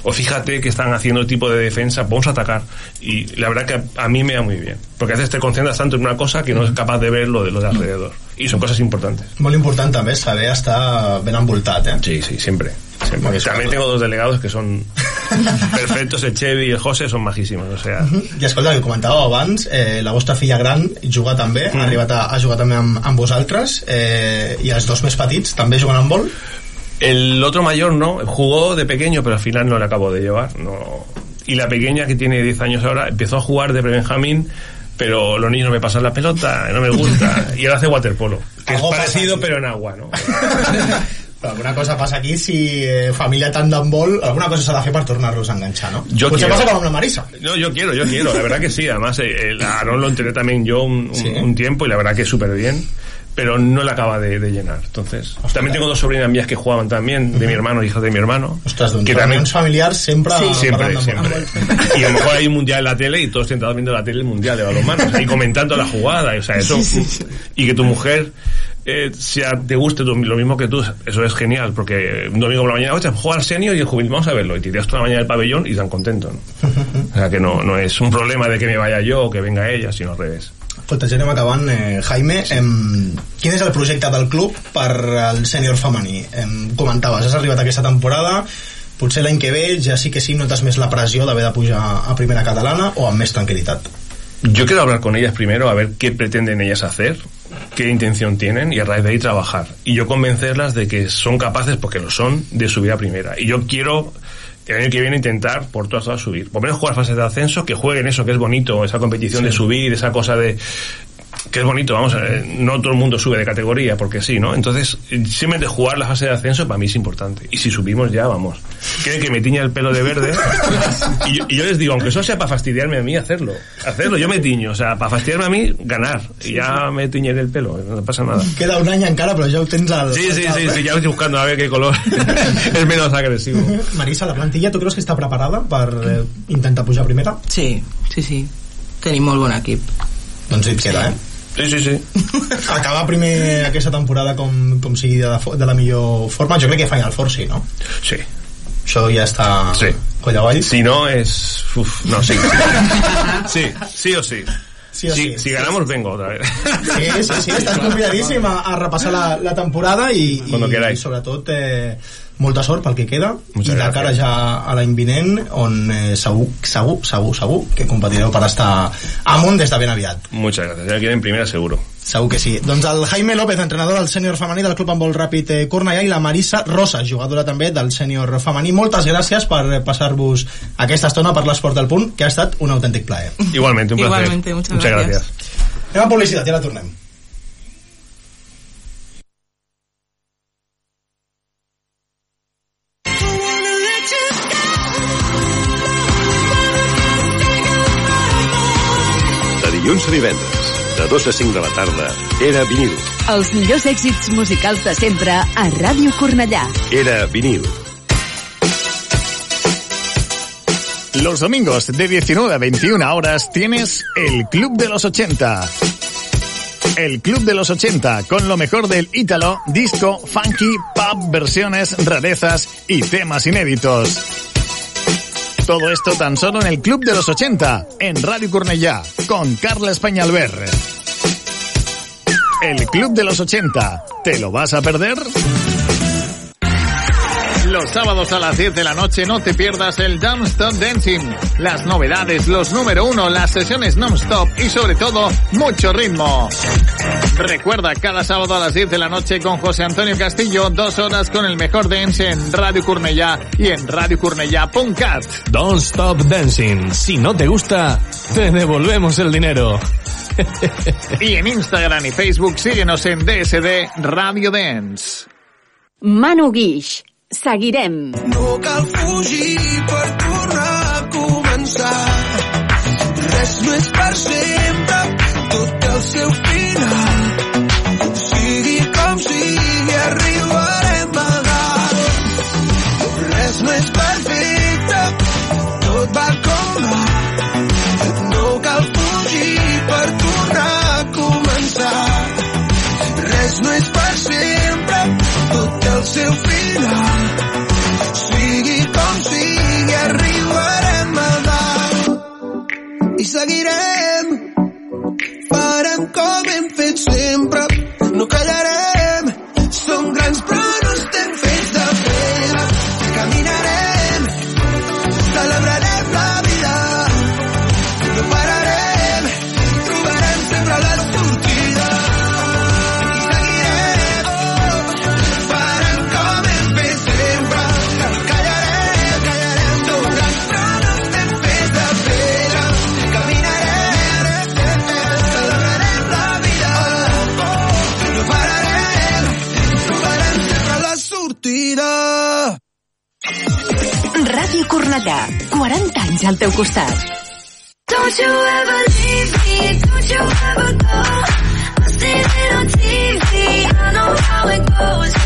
Speaker 16: O fíjate que están haciendo el tipo de defensa, vamos a atacar. Y la verdad que a, mí me da muy bien. Porque a veces te concentras tanto en una cosa que no es capaz de ver lo de, lo de alrededor. Y son cosas importantes.
Speaker 3: Molt important també saber estar ben envoltat, eh?
Speaker 16: Sí, sí, siempre. También tengo dos delegados que son perfectos, el Chevy y el José son majísimos, o sea...
Speaker 3: I escolta, que comentàveu abans, eh, la vostra filla gran juga també,
Speaker 16: Mm.
Speaker 3: ha arribat a, a jugar també amb, amb vosaltres, eh, i els dos més petits també juguen amb vol?
Speaker 16: El otro mayor no, jugó de pequeño, pero al final no le acabo de llevar. No. Y la pequeña, que tiene 10 años ahora, empezó a jugar de Benjamín, pero los niños no me pasan la pelota, no me gusta, y ahora hace waterpolo, que es parecido pero en agua, ¿no?
Speaker 3: Però alguna cosa passa aquí, si eh, família tant d'handbol, alguna cosa s'ha de fer per tornar-los a enganxar, no?
Speaker 16: Yo quiero.
Speaker 3: passa com amb la Marisa.
Speaker 16: No, yo quiero, yo quiero, la verdad que sí. Además, eh, el Aarón lo entrené también yo un, un- un tiempo y la verdad que es súper bien, pero no le acaba de, de llenar. Entonces, también tengo dos sobrinas mías que jugaban también, de mi hermano, hijas de mi hermano.
Speaker 3: Ostres, doncs
Speaker 16: que también
Speaker 3: reunions familiars sempre...
Speaker 16: siempre, siempre.
Speaker 3: d'handbol.
Speaker 16: Y a lo mejor hay un mundial en la tele y todos sentados viendo la tele el mundial de balonmano, o sea, y comentando la jugada, o sea, eso, y que tu mujer eh, sea, te guste tu- lo mismo que tú, eso es genial, porque un domingo por la mañana, oye, juega al senior y el juvenil, vamos a verlo, y te tiras toda la mañana del pabellón y están contentos, ¿no? O sea, que no, no es un problema de que me vaya yo o que venga ella, sino al revés.
Speaker 3: Escolta, ja anem acabant. Eh, Jaime, em, quin és el projecte del club per al sènior femení? Em, comentaves, has arribat aquesta temporada, potser l'any que ve ja sí que sí notes més la pressió d'haver de pujar a primera catalana o amb més tranquil·litat
Speaker 16: Yo quiero hablar con ellas primero a ver qué pretenden ellas hacer, qué intención tienen y a raíz de ahí trabajar. Y yo convencerlas de que son capaces, porque lo son, de subir a primera. Y yo quiero el año que viene intentar por todas todas subir. Por menos jugar fases de ascenso, que jueguen eso que es bonito, esa competición
Speaker 3: Sí.
Speaker 16: de subir, esa cosa de que es bonito, vamos, eh, no todo el mundo sube de categoría, porque sí, ¿no? Entonces, simplemente jugar la fase de ascenso para mí es importante. Y si subimos ya, vamos. Quieren que me tiña el pelo de verde. y, yo, y yo les digo, aunque eso sea para fastidiarme a mí, hacerlo. Hacerlo, yo me tiño. O sea, para fastidiarme a mí, ganar. Y ya me tiñeré el pelo, no pasa nada.
Speaker 3: queda un any encara però ja ho tens
Speaker 16: Sí, sí, sí, sí, ya estoy buscando a ver qué color es menos agresivo.
Speaker 3: Marisa, la plantilla tu creus que està preparada per eh, intentar pujar primera?
Speaker 17: Sí, sí, sí. Tenim molt bon equip.
Speaker 3: Doncs et queda, eh?
Speaker 16: Sí, sí, sí.
Speaker 3: Acabar primer aquesta temporada com, com sigui de, la de la millor forma, jo crec que Final Four sí, no?
Speaker 16: Sí.
Speaker 3: Això ja està
Speaker 16: Sí.
Speaker 3: coll avall.
Speaker 16: Si no es... Uf, no, sí. Sí, sí o sí.
Speaker 3: Sí o
Speaker 16: si,
Speaker 3: sí.
Speaker 16: si ganamos, vengo otra vez.
Speaker 3: Sí, sí, sí, estàs convidadíssim a, a repassar la, la temporada i, i, i sobretot eh, molta sort pel que queda
Speaker 16: Muchas
Speaker 3: i de cara
Speaker 16: gracias.
Speaker 3: ja a l'any vinent on eh, segur, segur, segur, segur que competireu per estar amunt des de ben aviat
Speaker 16: Muchas gracias. Ya quieren en primera seguro.
Speaker 3: Segur que sí. Doncs el Jaime López, entrenador del sènior femení del Club Handbol Ràpid eh, Cornellà i la Marisa Rosa, jugadora també del sènior femení. Moltes gràcies per eh, passar-vos aquesta estona per l'Esport del Punt, que ha estat un autèntic plaer.
Speaker 16: Igualmente, un placer.
Speaker 17: Igualmente, muchas gracias.
Speaker 3: Anem a publicitat i ara tornem.
Speaker 13: 2 a 5 de la tarda, era vinil.
Speaker 9: Els millors èxits musicals de sempre a Ràdio Cornellà.
Speaker 13: Era vinil.
Speaker 18: Los domingos de 19 a 21 horas tienes el Club de los 80. El Club de los 80 con lo mejor del ítalo, disco, funky, pop, versiones, rarezas y temas inéditos. Todo esto tan solo en el Club de los 80, en Radio Cornellá, con Carles Peñalver. El Club de los 80, ¿te lo vas a perder? Los sábados a las 10 de la noche no te pierdas el Don't Stop Dancing. Las novedades, los número uno, las sesiones non-stop y sobre todo, mucho ritmo. Recuerda, cada sábado a las 10 de la noche con José Antonio Castillo, dos horas con el mejor dance en Radio Cornellá y en radiocornellá.cat.
Speaker 19: Don't Stop Dancing. Si no te gusta, te devolvemos el dinero.
Speaker 18: Y en Instagram y Facebook síguenos en DSD Radio Dance.
Speaker 9: Manu Guix. Seguirem.
Speaker 8: No cal fugir per tornar a començar. Res no és per sempre, tot el seu seu final. Sigui com sigui, arribarem a dalt. I seguirem, farem com hem
Speaker 9: Cornellà. 40 anys al teu costat.
Speaker 8: Don't you ever leave me, don't you ever go. I see it on TV, I know how it goes.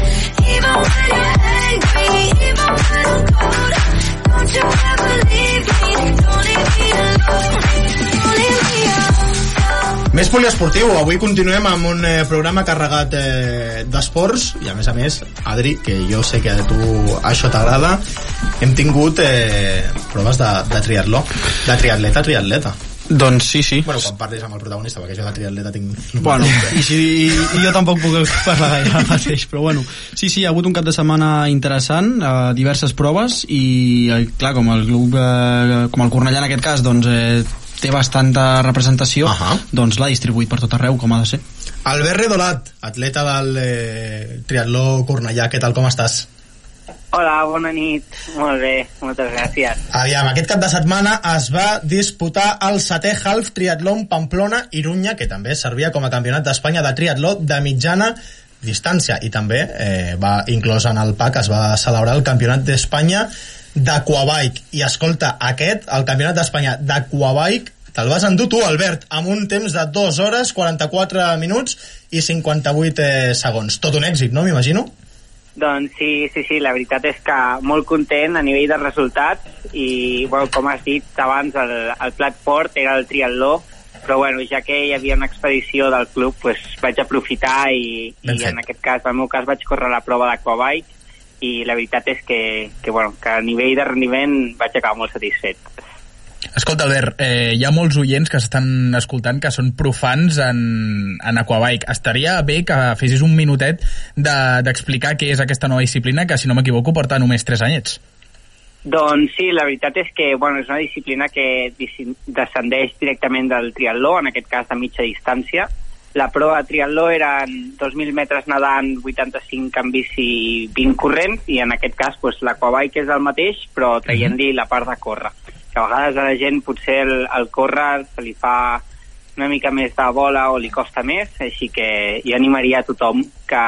Speaker 3: Poliesportiu, avui continuem amb un eh, programa carregat eh, d'esports i a més a més, Adri, que jo sé que a tu això t'agrada, hem tingut eh, proves de, de triatló, de triatleta a triatleta.
Speaker 4: Doncs sí, sí.
Speaker 3: Bueno, quan parlis amb el protagonista, perquè jo de triatleta tinc...
Speaker 4: Bueno, i, si, i, i jo tampoc puc parlar gaire ara mateix, però bueno, sí, sí, ha hagut un cap de setmana interessant, eh, diverses proves i, eh, clar, com el club, eh, com el Cornellà en aquest cas, doncs eh, té bastanta representació, uh -huh. doncs l'ha distribuït per tot arreu, com ha de ser.
Speaker 3: Albert Redolat, atleta del eh, triatló Cornellà, què tal, com estàs?
Speaker 20: Hola, bona nit. Molt bé, moltes gràcies.
Speaker 3: Aviam, aquest cap de setmana es va disputar el setè Half Triatlón Pamplona-Irunya, que també servia com a campionat d'Espanya de triatló de mitjana distància i també eh, va inclòs en el PAC es va celebrar el campionat d'Espanya d'Aquabike i escolta, aquest, el campionat d'Espanya d'Aquabike te'l vas endur tu, Albert, amb un temps de 2 hores, 44 minuts i 58 eh, segons. Tot un èxit, no, m'imagino?
Speaker 20: Doncs sí, sí, sí, la veritat és que molt content a nivell de resultats i, bueno, com has dit abans, el, el plat fort era el triatló, però bueno, ja que hi havia una expedició del club, pues, vaig aprofitar i, i en aquest cas, en el meu cas, vaig córrer la prova d'Aquabike i la veritat és que, que, bueno, que a nivell de rendiment vaig acabar molt satisfet.
Speaker 5: Escolta, Albert, eh, hi ha molts oients que estan escoltant que són profans en, en Aquabike. Estaria bé que fessis un minutet de- d'explicar de, què és aquesta nova disciplina que, si no m'equivoco, porta només 3 anyets.
Speaker 20: Doncs sí, la veritat és que bueno, és una disciplina que descendeix directament del triatló, en aquest cas de mitja distància. La prova de triatló eren 2.000 metres nedant, 85 en bici i 20 corrents, i en aquest cas pues, l'aquabike és el mateix, però traient-li la part de córrer. Que a vegades a la gent potser el, el córrer se li fa una mica més de bola o li costa més, així que jo animaria a tothom que,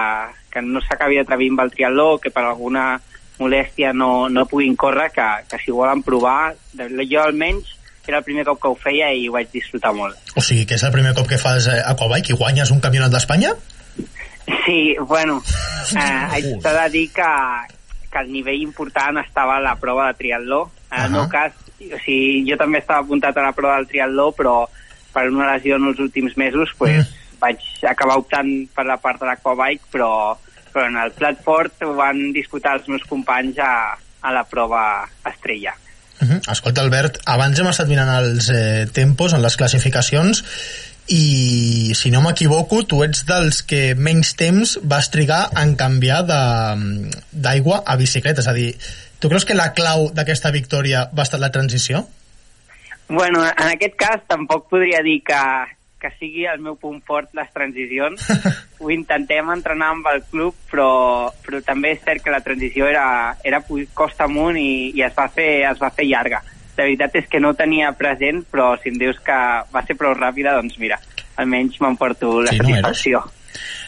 Speaker 20: que no s'acabi d'atrevir amb el triatló, que per alguna molèstia no, no puguin córrer, que, que si volen provar, jo almenys era el primer cop que ho feia i ho vaig disfrutar molt.
Speaker 3: O sigui, que és el primer cop que fas eh, Aquabike i guanyes un campionat d'Espanya?
Speaker 20: Sí, bueno, eh, haig de dir que, que el nivell important estava a la prova de triatló. En el
Speaker 3: Ahà.
Speaker 20: meu cas, o sigui, jo també estava apuntat a la prova del triatló, però per una lesió en els últims mesos pues, vaig acabar optant per la part de l'aquabike, però, però en el plat fort ho van disputar els meus companys a, a la prova estrella.
Speaker 3: Uh -huh. Escolta, Albert, abans hem estat mirant els eh, tempos en les classificacions i, si no m'equivoco, tu ets dels que menys temps vas trigar en canviar d'aigua a bicicleta. És a dir, tu creus que la clau d'aquesta victòria va estar la transició?
Speaker 20: Bueno, en aquest cas tampoc podria dir que, que sigui el meu punt fort les transicions. Ho intentem entrenar amb el club, però, però també és cert que la transició era, era costa amunt i, i es, va fer, es va fer llarga. La veritat és que no tenia present, però si em dius que va ser prou ràpida, doncs mira, almenys m'emporto la
Speaker 5: Sí, no,
Speaker 20: satisfacció.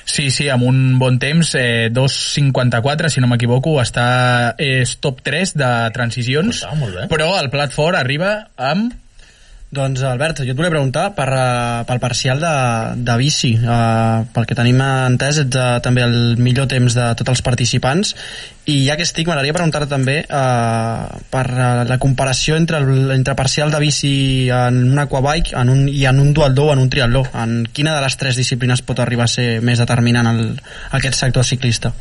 Speaker 5: Sí, sí, amb un bon temps, eh, 2.54, si no m'equivoco, està és top 3 de transicions,
Speaker 3: bé.
Speaker 5: però el plat fort arriba amb...
Speaker 4: Doncs, Albert, jo et volia preguntar per, uh, pel parcial de, de bici. Uh, pel que tenim entès, ets uh, també el millor temps de tots els participants. I ja que estic, m'agradaria preguntar-te també uh, per uh, la comparació entre, el, entre parcial de bici en un aquabike en un, i en un dualdó o en un triatló. En quina de les tres disciplines pot arribar a ser més determinant el, aquest sector ciclista?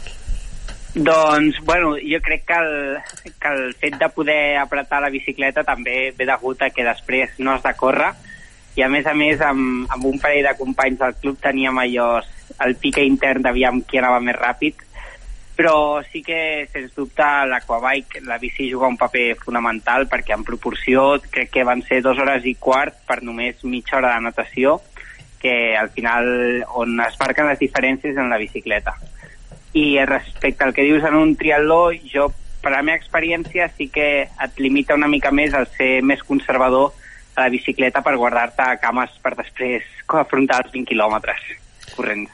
Speaker 20: Doncs, bueno, jo crec que el, que el fet de poder apretar la bicicleta també ve degut a que després no has de córrer. I a més a més amb, amb un parell de companys del club teníem allò el pique intern d'aviam qui anava més ràpid. Però sí que sens dubte l'aquabike, la bici juga un paper fonamental perquè en proporció crec que van ser dues hores i quart per només mitja hora de natació que al final on es marquen les diferències en la bicicleta i respecte al que dius en un triatló, jo, per la meva experiència, sí que et limita una mica més el ser més conservador a la bicicleta per guardar-te cames per després afrontar els 20 quilòmetres corrents.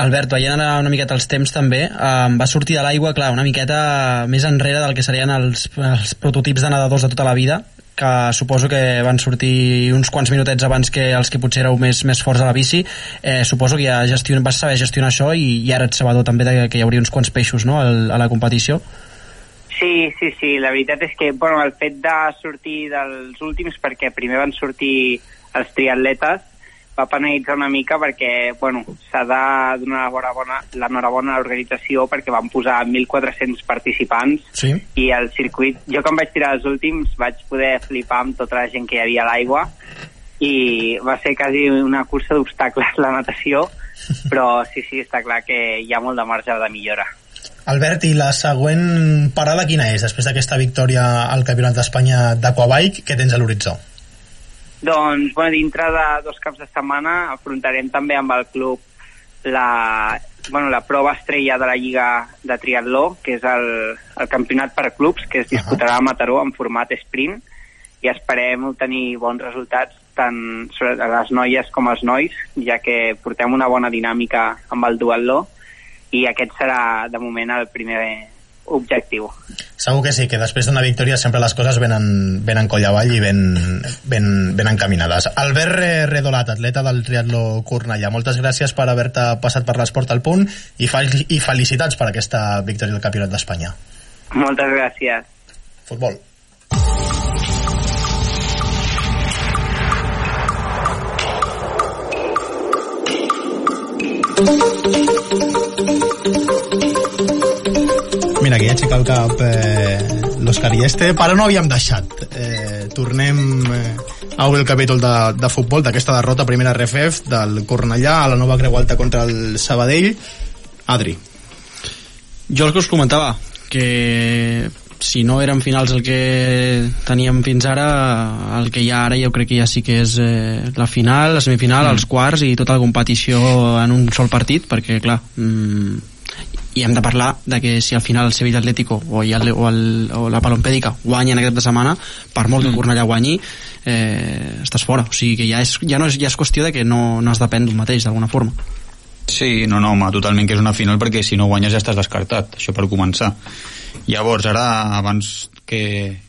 Speaker 4: Albert, veient ara una miqueta els temps també, eh, va sortir de l'aigua, clar, una miqueta més enrere del que serien els, els prototips de nedadors de tota la vida, que suposo que van sortir uns quants minutets abans que els que potser éreu més, més forts a la bici. Eh, suposo que ja gestion, vas saber gestionar això i, i ara ets sabedor també de que hi hauria uns quants peixos no, a la competició.
Speaker 20: Sí, sí, sí, la veritat és que bueno, el fet de sortir dels últims, perquè primer van sortir els triatletes, va penalitzar una mica perquè bueno, s'ha de donar l'enhorabona a l'organització perquè van posar 1.400 participants
Speaker 3: Sí.
Speaker 20: i el circuit, jo quan vaig tirar els últims vaig poder flipar amb tota la gent que hi havia a l'aigua i va ser quasi una cursa d'obstacles la natació, però sí, sí, està clar que hi ha molt de marge de millora.
Speaker 3: Albert, i la següent parada quina és? Després d'aquesta victòria al Campionat d'Espanya d'Aquabike, què tens a l'horitzó?
Speaker 20: Doncs, bueno, dintre de dos caps de setmana afrontarem també amb el club la, bueno, la prova estrella de la Lliga de Triatló, que és el, el campionat per clubs, que es disputarà a Mataró en format sprint, i esperem obtenir bons resultats tant sobre les noies com els nois, ja que portem una bona dinàmica amb el duatló, i aquest serà, de moment, el primer objectiu.
Speaker 3: Segur que sí, que després d'una victòria sempre les coses venen, venen coll avall i ben, ben, ben encaminades. Albert Re- Redolat, atleta del triatló Cornellà, moltes gràcies per haver-te passat per l'esport al punt i, fel i felicitats per aquesta victòria del Campionat d'Espanya.
Speaker 20: Moltes gràcies.
Speaker 3: Futbol. Mira, que ja aixeca el cap eh, l'Òscar Ieste, però no havíem deixat. Eh, tornem eh, a obrir el capítol de, de futbol d'aquesta derrota primera RFF del Cornellà a la nova Creu Alta contra el Sabadell. Adri.
Speaker 4: Jo el que us comentava, que si no eren finals el que teníem fins ara, el que hi ha ara jo crec que ja sí que és eh, la final, la semifinal, mm. els quarts i tota la competició en un sol partit, perquè clar, mm, i hem de parlar de que si al final el Sevilla Atlético o, el, o, el, o la Palompèdica guanyen aquest de setmana, per molt que el Cornellà guanyi, eh, estàs fora. O sigui que ja és, ja no és, ja és qüestió de que no, no es depèn d'un mateix, d'alguna forma.
Speaker 21: Sí, no, no, home, totalment que és una final perquè si no guanyes ja estàs descartat, això per començar. Llavors, ara, abans que,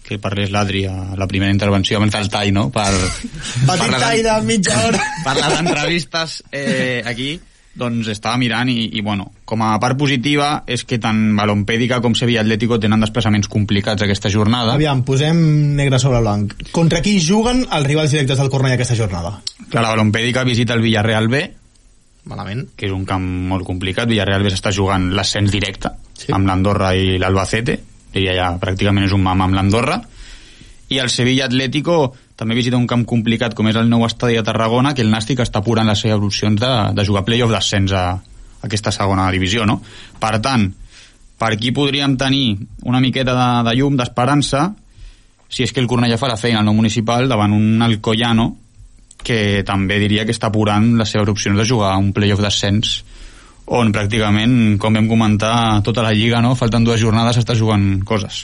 Speaker 21: que parlés l'Adri a la primera intervenció, abans del tall, no?, per,
Speaker 3: Petit tall de mitja hora.
Speaker 21: per les entrevistes eh, aquí, doncs estava mirant i, i, bueno, com a part positiva és que tant Balompèdica com Sevilla Atlético tenen desplaçaments complicats aquesta jornada.
Speaker 3: Aviam, posem negre sobre blanc. Contra qui juguen els rivals directes del Cornellà aquesta jornada?
Speaker 21: Clar, la Balompèdica visita el Villarreal B,
Speaker 3: Malament.
Speaker 21: que és un camp molt complicat. Villarreal B s'està jugant l'ascens directe sí. amb l'Andorra i l'Albacete, diria ja pràcticament és un mam amb l'Andorra. I el Sevilla Atlético també visita un camp complicat com és el nou estadi de Tarragona, que el Nàstic està apurant les seves opcions de, de jugar playoff d'ascens a, a aquesta segona divisió, no? Per tant, per aquí podríem tenir una miqueta de, de llum, d'esperança, si és que el Cornellà fa la feina al nou municipal davant un Alcoyano que també diria que està apurant les seves opcions de jugar un playoff d'ascens on pràcticament, com vam comentar, tota la lliga, no? falten dues jornades, està jugant coses.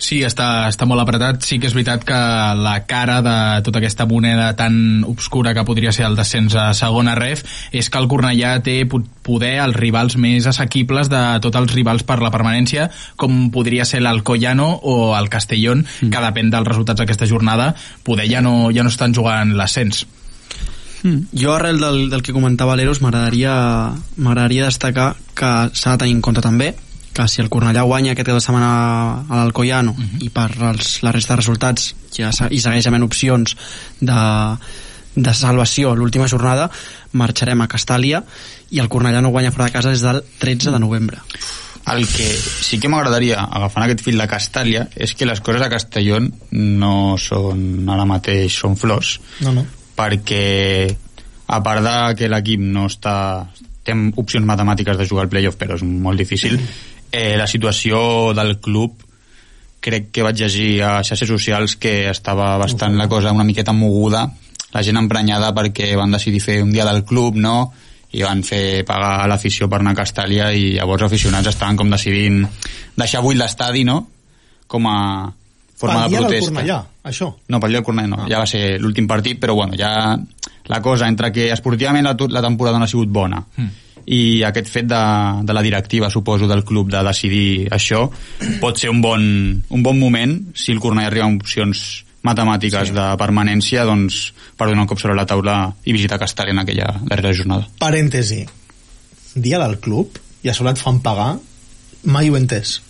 Speaker 5: Sí, està, està molt apretat. Sí que és veritat que la cara de tota aquesta moneda tan obscura que podria ser el descens a segona ref és que el Cornellà té po- poder els rivals més assequibles de tots els rivals per la permanència, com podria ser l'Alcoyano o el Castellón, mm. que depèn dels resultats d'aquesta jornada, poder ja no, ja no estan jugant l'ascens.
Speaker 4: Mm. Jo arrel del, del que comentava l'Eros m'agradaria destacar que s'ha de tenir en compte també que si el Cornellà guanya aquest cap de setmana a l'Alcoyano uh -huh. i per els, la resta de resultats ja se- i segueix havent opcions de, de salvació l'última jornada marxarem a Castàlia i el Cornellà no guanya fora de casa des del 13 de novembre
Speaker 21: El que sí que m'agradaria, agafant aquest fil de Castàlia, és que les coses a Castelló no són ara mateix són flors,
Speaker 3: No, no.
Speaker 21: perquè a part de que l'equip no està té opcions matemàtiques de jugar al playoff però és molt difícil eh, la situació del club crec que vaig llegir a xarxes socials que estava bastant la cosa una miqueta moguda la gent emprenyada perquè van decidir fer un dia del club no? i van fer pagar a l'afició per anar a Castàlia i llavors els aficionats estaven com decidint deixar buit l'estadi no? com a forma
Speaker 3: Pel
Speaker 21: de protesta
Speaker 3: Cornellà, això.
Speaker 21: no, dia del Cornellà no, ja va ser l'últim partit, però bueno, ja la cosa entre que esportivament la, la temporada no ha sigut bona
Speaker 5: Mm.
Speaker 21: I aquest fet de, de la directiva, suposo, del club de decidir això, pot ser un bon, un bon moment si el Cornellà arriba amb opcions matemàtiques sí. de permanència doncs, per donar un cop sobre la taula i visitar Castàlia en aquella darrera jornada.
Speaker 3: Parèntesi. Dia del club i a sobre et fan pagar mai ho he entès.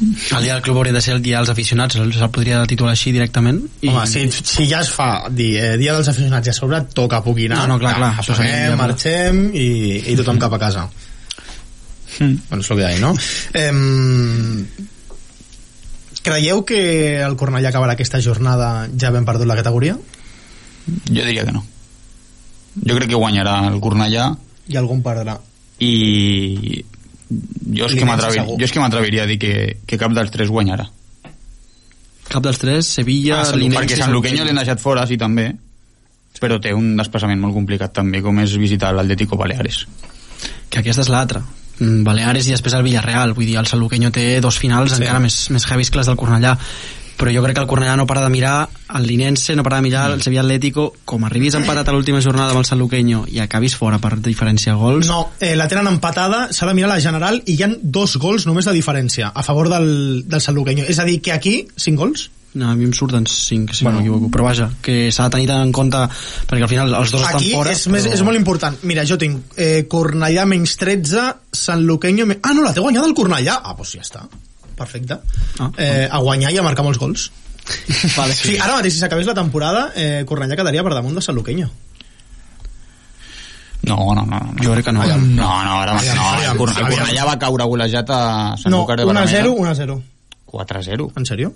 Speaker 4: El dia del club hauria de ser el dia dels aficionats se'l se podria titular així directament
Speaker 3: I... Home, si, si ja es fa dir, eh, dia dels aficionats i a sobre toca poquinar,
Speaker 4: No, no, clar, clar, això seria
Speaker 3: apaguem,
Speaker 4: millor.
Speaker 3: marxem i, i tothom cap a casa.
Speaker 21: Mm.
Speaker 3: Bueno, és el que deia, no? Em, Creieu que el Cornellà acabarà aquesta jornada ja ben perdut la categoria?
Speaker 21: Jo diria que no. Jo crec que guanyarà el Cornellà
Speaker 3: I algun perdrà.
Speaker 21: i jo és que jo és que m'atreviria a dir que, que cap dels tres guanyarà.
Speaker 4: Cap dels tres, Sevilla,
Speaker 21: Ah,
Speaker 4: Linense...
Speaker 21: perquè Sant Luqueño l'hem deixat fora, sí, també, però té un desplaçament molt complicat també, com és visitar l'Atlético Baleares.
Speaker 4: que aquesta és l'altra Mm, Baleares i després el Villarreal vull dir, el Sant Luqueño té dos finals
Speaker 21: Sí.
Speaker 4: encara més, més heavies que les del Cornellà però jo crec que el Cornellà no para de mirar el Linense, no para de mirar el Sevilla Atlético com arribis empatat a l'última jornada amb el Sant Luqueño i acabis fora per diferència de gols
Speaker 3: No, eh, la tenen empatada, s'ha de mirar la general i hi han dos gols només de diferència a favor del, del Sant Luqueño. És a dir, que aquí, cinc gols?
Speaker 4: no, a mi em surten 5 si bueno. no m'equivoco, però vaja que s'ha de tenir en compte perquè al final els dos
Speaker 3: Aquí
Speaker 4: estan fora
Speaker 3: és, més, és molt important. Mira, jo tinc eh, Cornellà menys 13, Sant Luqueño... Me... Ah, no, la té guanyada el Cornellà. Ah, doncs ja està. Perfecte.
Speaker 4: Ah,
Speaker 3: eh, a guanyar i a marcar molts gols.
Speaker 4: vale.
Speaker 3: Sí, ara mateix, si s'acabés la temporada, eh, Cornellà quedaria per damunt de Sant Luqueño.
Speaker 21: No, no, no. no.
Speaker 4: Jo crec que no.
Speaker 21: No, no, ara, no,
Speaker 3: aviam,
Speaker 21: el. Cornellà va caure golejat a Sant
Speaker 3: No,
Speaker 21: Lucas de
Speaker 3: 1-0,
Speaker 21: Barrameda.
Speaker 3: 1-0.
Speaker 21: 4-0.
Speaker 3: En sèrio?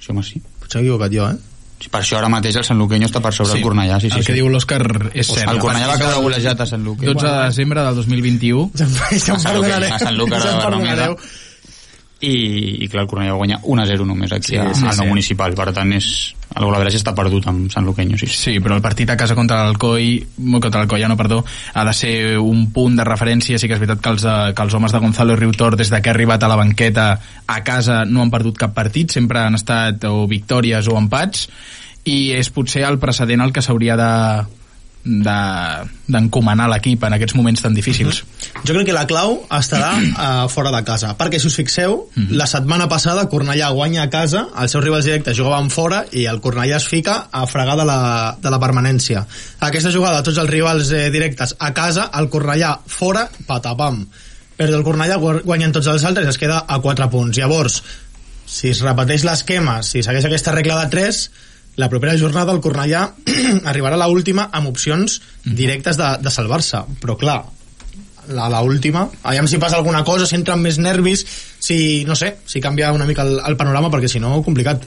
Speaker 21: Sí, home, sí.
Speaker 3: Potser m'he equivocat jo, eh?
Speaker 21: Sí, per això ara mateix el Sant Luqueño està per sobre
Speaker 5: Sí,
Speaker 21: el Cornellà, sí, sí.
Speaker 5: el que
Speaker 21: sí.
Speaker 5: diu l'Òscar és cert.
Speaker 21: El Cornellà va caure golejat a Sant Luqueño.
Speaker 5: 12 de desembre del 2021
Speaker 3: Ja, em-
Speaker 21: A Sant Luqueño,
Speaker 3: perdonareu.
Speaker 21: a Sant
Speaker 3: Ja
Speaker 21: de
Speaker 3: em
Speaker 21: Barrameda. I, i clar, el Cornellà va guanyar 1-0 només aquí
Speaker 5: Sí,
Speaker 21: sí,
Speaker 5: sí,
Speaker 21: al
Speaker 5: sí.
Speaker 21: municipal per tant és, el golaveraix està perdut amb Sant Luqueño sí.
Speaker 5: Sí, però el partit a casa contra l'Alcoi, contra l'Alcoi, ja no, perdó, ha de ser un punt de referència. Sí que és veritat que els, eh, que els homes de Gonzalo Riutor, des de que ha arribat a la banqueta a casa, no han perdut cap partit, sempre han estat o victòries o empats, i és potser el precedent el que s'hauria de de- d'encomanar l'equip en aquests moments tan difícils.
Speaker 3: Jo crec que la clau estarà uh, fora de casa, perquè si us fixeu, la setmana passada Cornellà guanya a casa, els seus rivals directes jugaven fora i el Cornellà es fica a fregar de la, de la permanència. Aquesta jugada, tots els rivals eh, directes a casa, el Cornellà fora, patapam. Però el Cornellà gu- guanyen tots els altres i es queda a 4 punts. Llavors, si es repeteix l'esquema, si segueix aquesta regla de 3, la propera jornada el Cornellà arribarà a la última amb opcions directes de, de salvar-se. Però clar, la, la última, aviam si passa alguna cosa, si entren més nervis, si, no sé, si canvia una mica el, el panorama, perquè si no, complicat.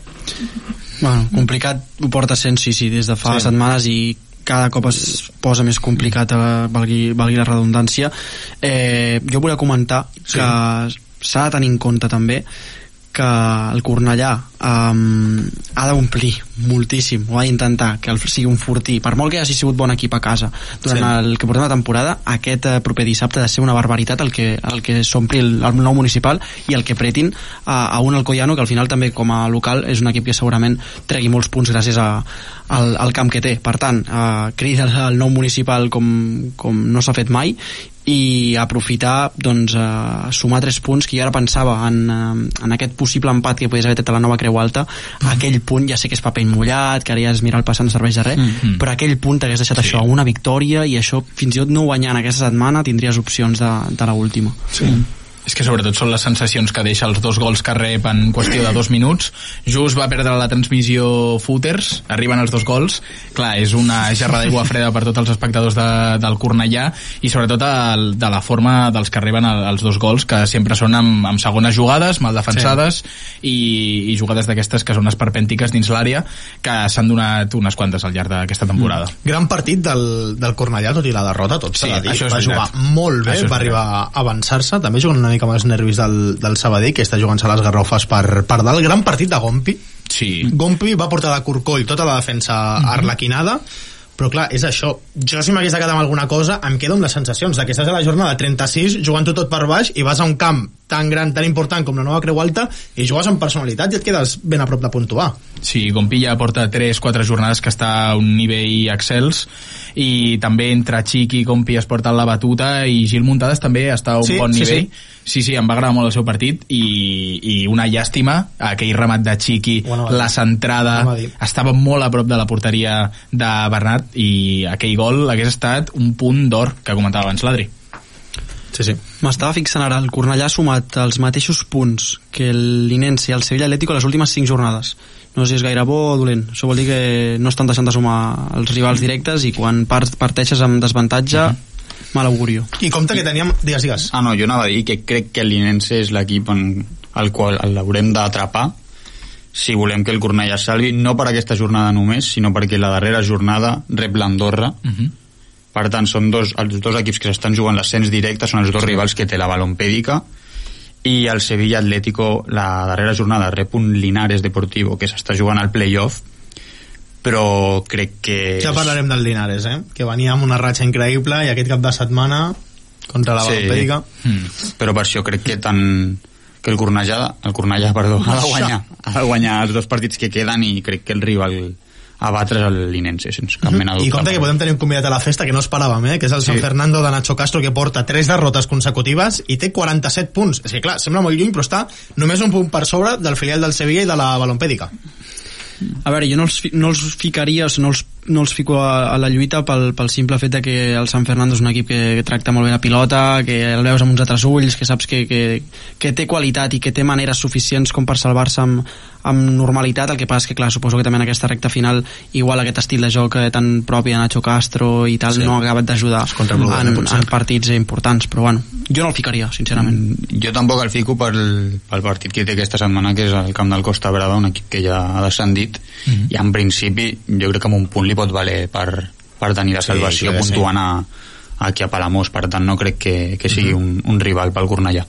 Speaker 4: Bueno, complicat ho porta sent, sí, sí, des de fa
Speaker 3: Sí.
Speaker 4: sí. setmanes i cada cop es posa més complicat, eh, valgui, valgui la redundància. Eh, jo volia comentar sí. que s'ha de tenir en compte també que el Cornellà um, ha d'omplir moltíssim, o ha d'intentar que el sigui un fortí, per molt que hagi sigut bon equip a casa durant
Speaker 3: Sí.
Speaker 4: el que portem la temporada aquest eh, proper dissabte ha de ser una barbaritat el que, el que s'ompli el, el nou municipal i el que pretin a, a un Alcoyano que al final també com a local és un equip que segurament tregui molts punts gràcies a, al, al camp que té per tant, eh, crida al nou municipal com, com no s'ha fet mai i aprofitar doncs, eh, sumar tres punts que jo ara pensava en, eh, en aquest possible empat que podies haver tret a la nova Creu Alta aquell punt ja sé que és paper mullat que ara ja és mirar el passat no serveix de res
Speaker 5: Mhm.
Speaker 4: però aquell punt t'hagués deixat sí. això una victòria i això fins i tot no guanyant aquesta setmana tindries opcions de, de la última
Speaker 5: Sí. És que sobretot són les sensacions que deixa els dos gols que rep en qüestió de dos minuts. Just va perdre la transmissió Footers, arriben els dos gols. Clar, és una gerra d'aigua freda per tots els espectadors de, del Cornellà i sobretot el, de la forma dels que arriben el, els dos gols, que sempre són amb, amb segones jugades, mal defensades sí. i, i jugades d'aquestes que són esperpèntiques dins l'àrea, que s'han donat unes quantes al llarg d'aquesta temporada.
Speaker 3: Mm. Gran partit del, del Cornellà, tot i la derrota, tot
Speaker 5: Sí,
Speaker 3: s'ha de dir. Va jugar molt bé, va arribar a avançar-se, també jugant una mica amb els nervis del, del Sabadell, que està jugant-se les garrofes per, per dalt. Gran partit de Gompi.
Speaker 5: Sí.
Speaker 3: Gompi va portar de corcoll tota la defensa
Speaker 5: Mhm.
Speaker 3: arlequinada, però clar, és això. Jo si m'hagués de quedar amb alguna cosa, em quedo amb les sensacions de que estàs a la jornada 36 jugant-ho tot per baix i vas a un camp tan gran, tan important com la nova Creu Alta i jugues amb personalitat i et quedes ben a prop de puntuar.
Speaker 5: Sí, Gompilla porta 3-4 jornades que està a un nivell excels i també entre Chiqui i Gompi es porten la batuta i Gil Muntades també està a un
Speaker 3: Sí,
Speaker 5: bon
Speaker 3: sí,
Speaker 5: nivell. Sí, sí, em va agradar molt el seu partit i, i una llàstima, aquell remat de
Speaker 3: a dir.
Speaker 5: la centrada,
Speaker 3: dir.
Speaker 5: estava molt a prop de la porteria de Bernat i aquell gol hagués estat un punt d'or que comentava abans l'Adri.
Speaker 3: Sí, sí.
Speaker 4: M'estava fixant ara, el Cornellà ha sumat els mateixos punts que l'Inense i el Sevilla Atlético a les últimes 5 jornades. No sé si és gaire bo o dolent. Això vol dir que no estan deixant de sumar els rivals directes i quan part, parteixes amb desavantatge, mal augurio.
Speaker 3: I compte que teníem... Digues, digues.
Speaker 21: Ah, no, jo anava a dir que crec que el Linense és l'equip en el qual l'haurem d'atrapar si volem que el Cornellà salvi, no per aquesta jornada només, sinó perquè la darrera jornada rep l'Andorra,
Speaker 5: Uh -huh.
Speaker 21: Per tant són dos, els dos equips que s'estan jugant l'ascens directe, són els dos rivals que té la balompèdica, i el Sevilla Atlético la darrera jornada rep un Linares Deportivo que s'està jugant al playoff però crec que
Speaker 3: Ja parlarem del Linares, eh? Que venia amb una ratxa increïble i aquest cap de setmana contra la Balompèdica.
Speaker 21: Mm. Però per això crec que tant que el Cornellà, el Cornellà, perdó, ha de guanyar, ha de guanyar els dos partits que queden i crec que el rival a batre és el Linense, sense cap mena de
Speaker 3: I
Speaker 21: dubte.
Speaker 3: compte que podem tenir un convidat a la festa que no esperàvem, eh? que és el San
Speaker 21: Sí.
Speaker 3: Fernando de Nacho Castro que porta 3 derrotes consecutives i té 47 punts. És que clar, sembla molt lluny però està només un punt per sobre del filial del Sevilla i de la Balompèdica.
Speaker 4: A veure, jo no els, no els ficaria, o sigui, no els, no els fico a, a la lluita pel, pel simple fet de que el San Fernando és un equip que, que tracta molt bé la pilota, que el veus amb uns altres ulls, que saps que, que, que té qualitat i que té maneres suficients com per salvar-se amb, amb normalitat, el que passa és que, clar, suposo que també en aquesta recta final igual aquest estil de joc eh, tan propi de Nacho Castro i tal
Speaker 21: Sí.
Speaker 4: no ha acabat d'ajudar en, en partits importants, però bueno, jo no el ficaria, sincerament.
Speaker 21: Mm, Jo tampoc el fico pel, pel partit que té aquesta setmana, que és el camp del Costa Brava, un equip que ja ha descendit,
Speaker 5: Mhm.
Speaker 21: i en principi jo crec que amb un punt li pot valer per, per tenir la
Speaker 3: Sí,
Speaker 21: salvació
Speaker 3: sí, sí.
Speaker 21: puntuant a, aquí a Palamós, per tant no crec que, que sigui
Speaker 3: Mhm.
Speaker 21: un, un rival pel Cornellà.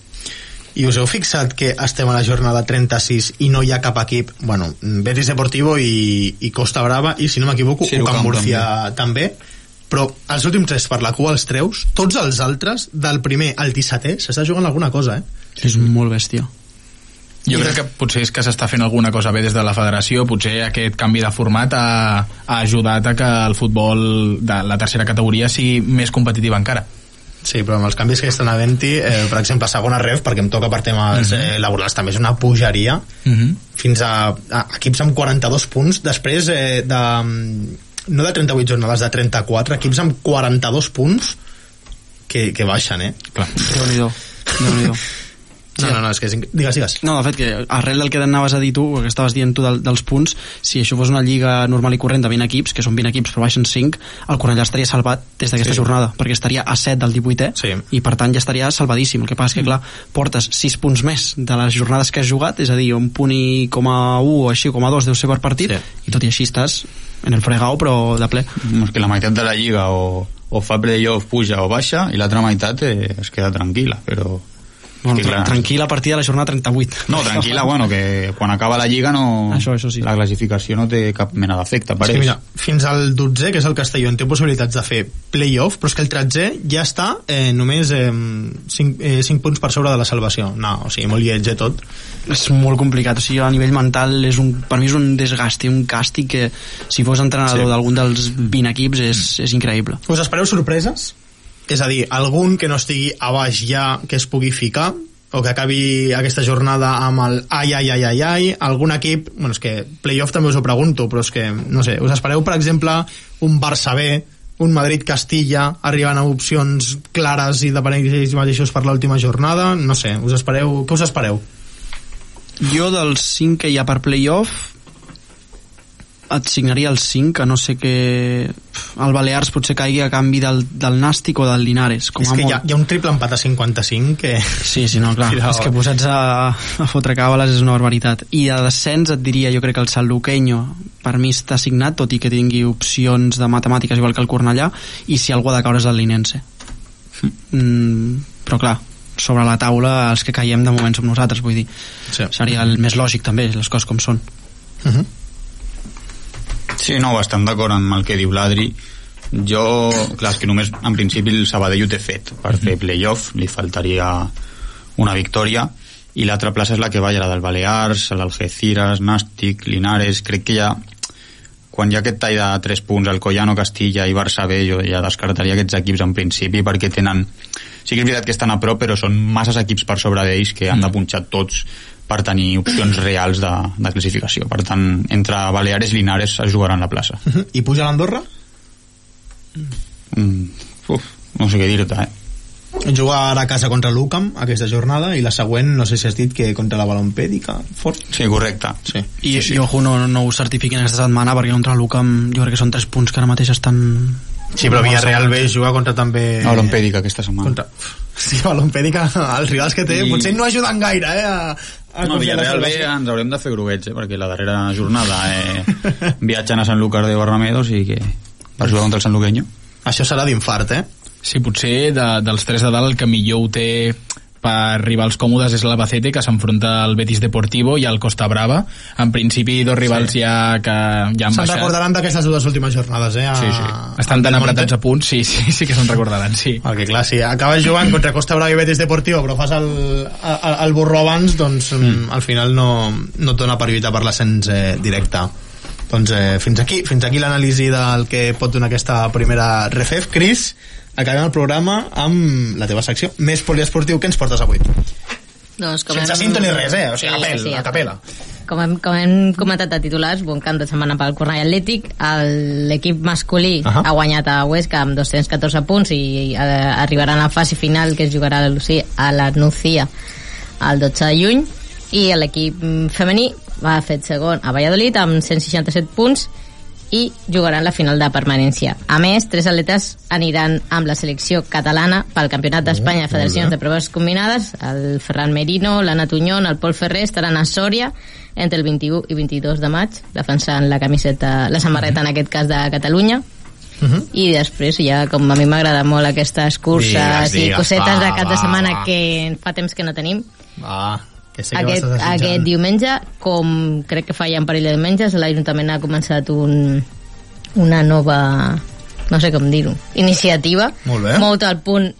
Speaker 3: I us heu fixat que estem a la jornada 36 i no hi ha cap equip, bueno, Betis Deportivo i, i Costa Brava, i si no m'equivoco,
Speaker 21: Sí,
Speaker 3: Ucam
Speaker 21: Ucam
Speaker 3: Murcia també. però els últims tres per la cua els treus, tots els altres, del primer al 17è, s'està jugant alguna cosa, eh?
Speaker 4: És molt bèstia.
Speaker 5: Jo crec que potser és que s'està fent alguna cosa bé des de la federació, potser aquest canvi de format ha, ha ajudat a que el futbol de la tercera categoria sigui més competitiva encara.
Speaker 3: Sí, però amb els canvis que estan havent-hi, eh, per exemple, segona ref, perquè em toca per temes
Speaker 5: Mhm.
Speaker 3: eh, laborals, també és una pujaria,
Speaker 5: Uh -huh.
Speaker 3: fins a, a equips amb 42 punts, després eh, de, mm, no de 38 jornades, de 34, equips amb 42 punts que, que baixen, eh?
Speaker 5: Clar.
Speaker 4: Déu-n'hi-do. Déu-n'hi-do.
Speaker 3: No, no, no, és que és... Digues, digues.
Speaker 4: No, de fet, que arrel del que anaves a dir tu, que estaves dient tu del, dels punts, si això fos una lliga normal i corrent de 20 equips, que són 20 equips però baixen 5, el Cornellà estaria salvat des d'aquesta
Speaker 3: Sí.
Speaker 4: jornada, perquè estaria a 7 del 18è,
Speaker 3: Sí.
Speaker 4: i per tant ja estaria salvadíssim. El que passa és que, clar, portes 6 punts més de les jornades que has jugat, és a dir, un punt i com a 1 o així, com a 2 deu ser per partit,
Speaker 3: Sí.
Speaker 4: i tot i així estàs en el fregau, però de ple.
Speaker 21: És que la meitat de la lliga o, o fa playoff, puja o baixa, i l'altra meitat eh, es queda tranquil·la, però...
Speaker 4: Bueno,
Speaker 21: clar,
Speaker 4: tranquil a partir de la jornada 38.
Speaker 21: No, tranquil·la, bueno, que quan acaba la lliga no...
Speaker 4: Això, això sí.
Speaker 21: La classificació no té cap mena d'efecte,
Speaker 3: que
Speaker 21: ells.
Speaker 3: mira, fins al 12, que és el Castelló, en té possibilitats de fer playoff, però és que el 13 ja està eh, només eh, 5, eh, 5 punts per sobre de la salvació. No, o sigui, molt lletge tot.
Speaker 4: és molt complicat, o sigui, a nivell mental és un, per mi és un desgast i un càstig que si fos entrenador
Speaker 3: Sí.
Speaker 4: d'algun dels 20 equips és, és increïble
Speaker 3: Us espereu sorpreses? És a dir, algun que no estigui a baix ja que es pugui ficar o que acabi aquesta jornada amb el ai, ai, ai, ai, ai, algun equip bueno, és que playoff també us ho pregunto però és que, no sé, us espereu per exemple un Barça B, un Madrid-Castilla arribant a opcions clares i depenent ells mateixos per l'última jornada no sé, us espereu, què us espereu?
Speaker 4: jo dels 5 que hi ha per playoff et signaria el 5 a no ser que el Balears potser caigui a canvi del, del Nàstic o del Linares com
Speaker 3: és que hi
Speaker 4: molt.
Speaker 3: ha, hi ha un triple empat a 55 que...
Speaker 4: Sí, sí, no, clar,
Speaker 3: Cuidao.
Speaker 4: és que posats a, a fotre càbales és una barbaritat. I de descens et diria, jo crec que el Sanluqueño per mi està signat, tot i que tingui opcions de matemàtiques igual que el Cornellà, i si algú ha de caure és el Linense. Mm, però clar, sobre la taula els que caiem de moment som nosaltres, vull dir,
Speaker 3: sí.
Speaker 4: seria el més lògic també, les coses com són.
Speaker 3: Uh -huh.
Speaker 21: Sí, no, bastant d'acord amb el que diu l'Adri. Jo, clar, que només en principi el Sabadell ho té fet. Per fer playoff, li faltaria una victòria. I l'altra plaça és la que va, la del Balears, l'Algeciras, Nàstic, Linares, crec que ja quan hi ha aquest tall de 3 punts, el Collano, Castilla i Barça B, jo ja descartaria aquests equips en principi perquè tenen sí que és veritat que estan a prop però són masses equips per sobre d'ells que han de punxar tots per tenir opcions reals de, de classificació per tant, entre Baleares i Linares es jugaran la plaça
Speaker 3: Uh -huh. I puja l'Andorra?
Speaker 21: mm, uf, no sé què dir-te eh?
Speaker 3: Juga ara a casa contra l'Ucam aquesta jornada i la següent, no sé si has dit que contra la Balompèdica, fort.
Speaker 21: Sí, correcte.
Speaker 3: Sí.
Speaker 4: I, sí, sí. i ojo, no, no ho certifiquen aquesta setmana perquè contra l'UCAM jo crec que són 3 punts que ara mateix estan
Speaker 3: Sí, però Villarreal B juga contra també...
Speaker 21: A l'Ompèdica aquesta setmana.
Speaker 3: Contra... Sí, a l'Ompèdica, els rivals que té,
Speaker 21: I-
Speaker 3: potser no ajuden gaire, eh? A, a
Speaker 21: No, Villarreal B ens haurem de fer groguets, eh, perquè la darrera jornada eh, viatgen a Sant Lucas de Barrameda, o sigui que per jugar contra el Sant Luqueño.
Speaker 3: Això serà d'infart, eh?
Speaker 5: Sí, potser de, dels tres de dalt el que millor ho té per rivals còmodes és l'Albacete que s'enfronta al Betis Deportivo i al Costa Brava en principi dos rivals sí. ja que ja han
Speaker 3: Se'n
Speaker 5: baixat
Speaker 3: recordaran d'aquestes dues últimes jornades, eh? A,
Speaker 5: sí, sí. estan tan apretats a punts sí, sí, sí que se'n recordaran sí.
Speaker 3: Perquè clar, si acabes jugant contra Costa Brava i Betis Deportivo però fas el, el, el burro abans doncs mm. al final no, no et dona per lluitar per l'ascens eh, directe doncs eh, fins aquí, fins aquí l'anàlisi del que pot donar aquesta primera refef Cris, acabem el programa amb la teva secció més poliesportiu que ens portes avui
Speaker 7: Doncs com
Speaker 3: sense
Speaker 7: hem-
Speaker 3: cinto ni res, eh? o sigui,
Speaker 7: Sí,
Speaker 3: a pèl,
Speaker 7: sí,
Speaker 3: a capella
Speaker 7: Com hem, com hem comentat a titulars, bon camp de setmana pel Cornell Atlètic. L'equip masculí uh. -huh. ha guanyat a Huesca amb 214 punts i eh, arribarà a la fase final que es jugarà a la, Lucia, a la Nucía el 12 de juny i l'equip femení va fet segon a Valladolid amb 167 punts i jugaran la final de permanència. A més, tres atletes aniran amb la selecció catalana pel Campionat d'Espanya de
Speaker 3: molt
Speaker 7: Federacions de Proves Combinades. El Ferran Merino, l'Anna Tunyón, el Pol Ferrer estaran a Sòria entre el 21 i 22 de maig defensant la camiseta, la samarreta en aquest cas de Catalunya i després ja com a mi m'agrada molt aquestes curses
Speaker 3: Digues,
Speaker 7: i
Speaker 3: digues,
Speaker 7: cosetes
Speaker 3: va,
Speaker 7: de cap de setmana
Speaker 3: va.
Speaker 7: que fa temps que no tenim
Speaker 3: va, que sé que
Speaker 7: aquest,
Speaker 3: desitjant.
Speaker 7: aquest diumenge, com crec que fa ja un parell de diumenges, l'Ajuntament ha començat un, una nova, no sé com dir-ho, iniciativa.
Speaker 3: Molt bé.
Speaker 7: Molt al punt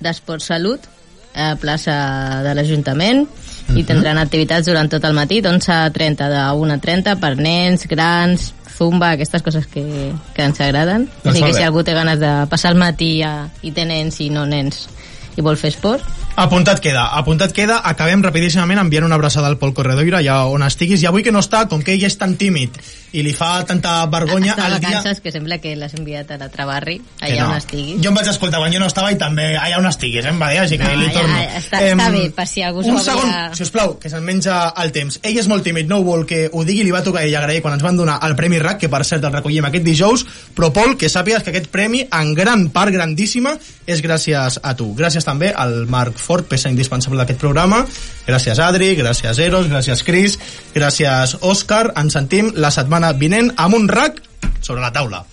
Speaker 7: d'Esport Salut, a plaça de l'Ajuntament, i
Speaker 3: Mhm.
Speaker 7: tindran activitats durant tot el matí, d'11 a 30, de 1 a 30, per nens, grans, zumba, aquestes coses que, que ens agraden.
Speaker 3: Doncs
Speaker 7: Així que si algú té ganes de passar el matí a, i té nens i no nens i vol fer esport,
Speaker 3: Apuntat queda, apuntat queda, acabem rapidíssimament enviant una abraçada al Pol Corredoira allà on estiguis, i avui que no està, com que ell és tan tímid i li fa tanta vergonya
Speaker 7: de
Speaker 3: el dia...
Speaker 7: vacances, que sembla que l'has enviat a l'altre barri,
Speaker 3: Que
Speaker 7: allà
Speaker 3: no.
Speaker 7: on estiguis.
Speaker 3: Jo em vaig escoltar quan jo no estava i també allà on estiguis, eh, em va dir, així que
Speaker 7: No,
Speaker 3: li
Speaker 7: ja,
Speaker 3: torno.
Speaker 7: ja, està- està bé, per si algú s'ho
Speaker 3: Un segon, si us plau, que se'n menja el temps. Ell és molt tímid, no ho vol que ho digui, li va tocar a ell agrair quan ens van donar el Premi RAC, que per cert el recollim aquest dijous, però Pol, que sàpigues que aquest premi, en gran part grandíssima, és gràcies a tu. Gràcies també al Marc Fort, peça indispensable d'aquest programa. Gràcies Adri, gràcies Eros, gràcies Cris, gràcies Òscar. Ens sentim la setmana vinent amb un RAC sobre la taula.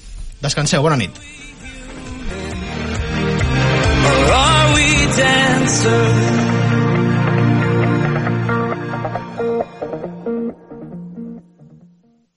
Speaker 3: Descanseu, bona nit.
Speaker 8: Or are we dancers?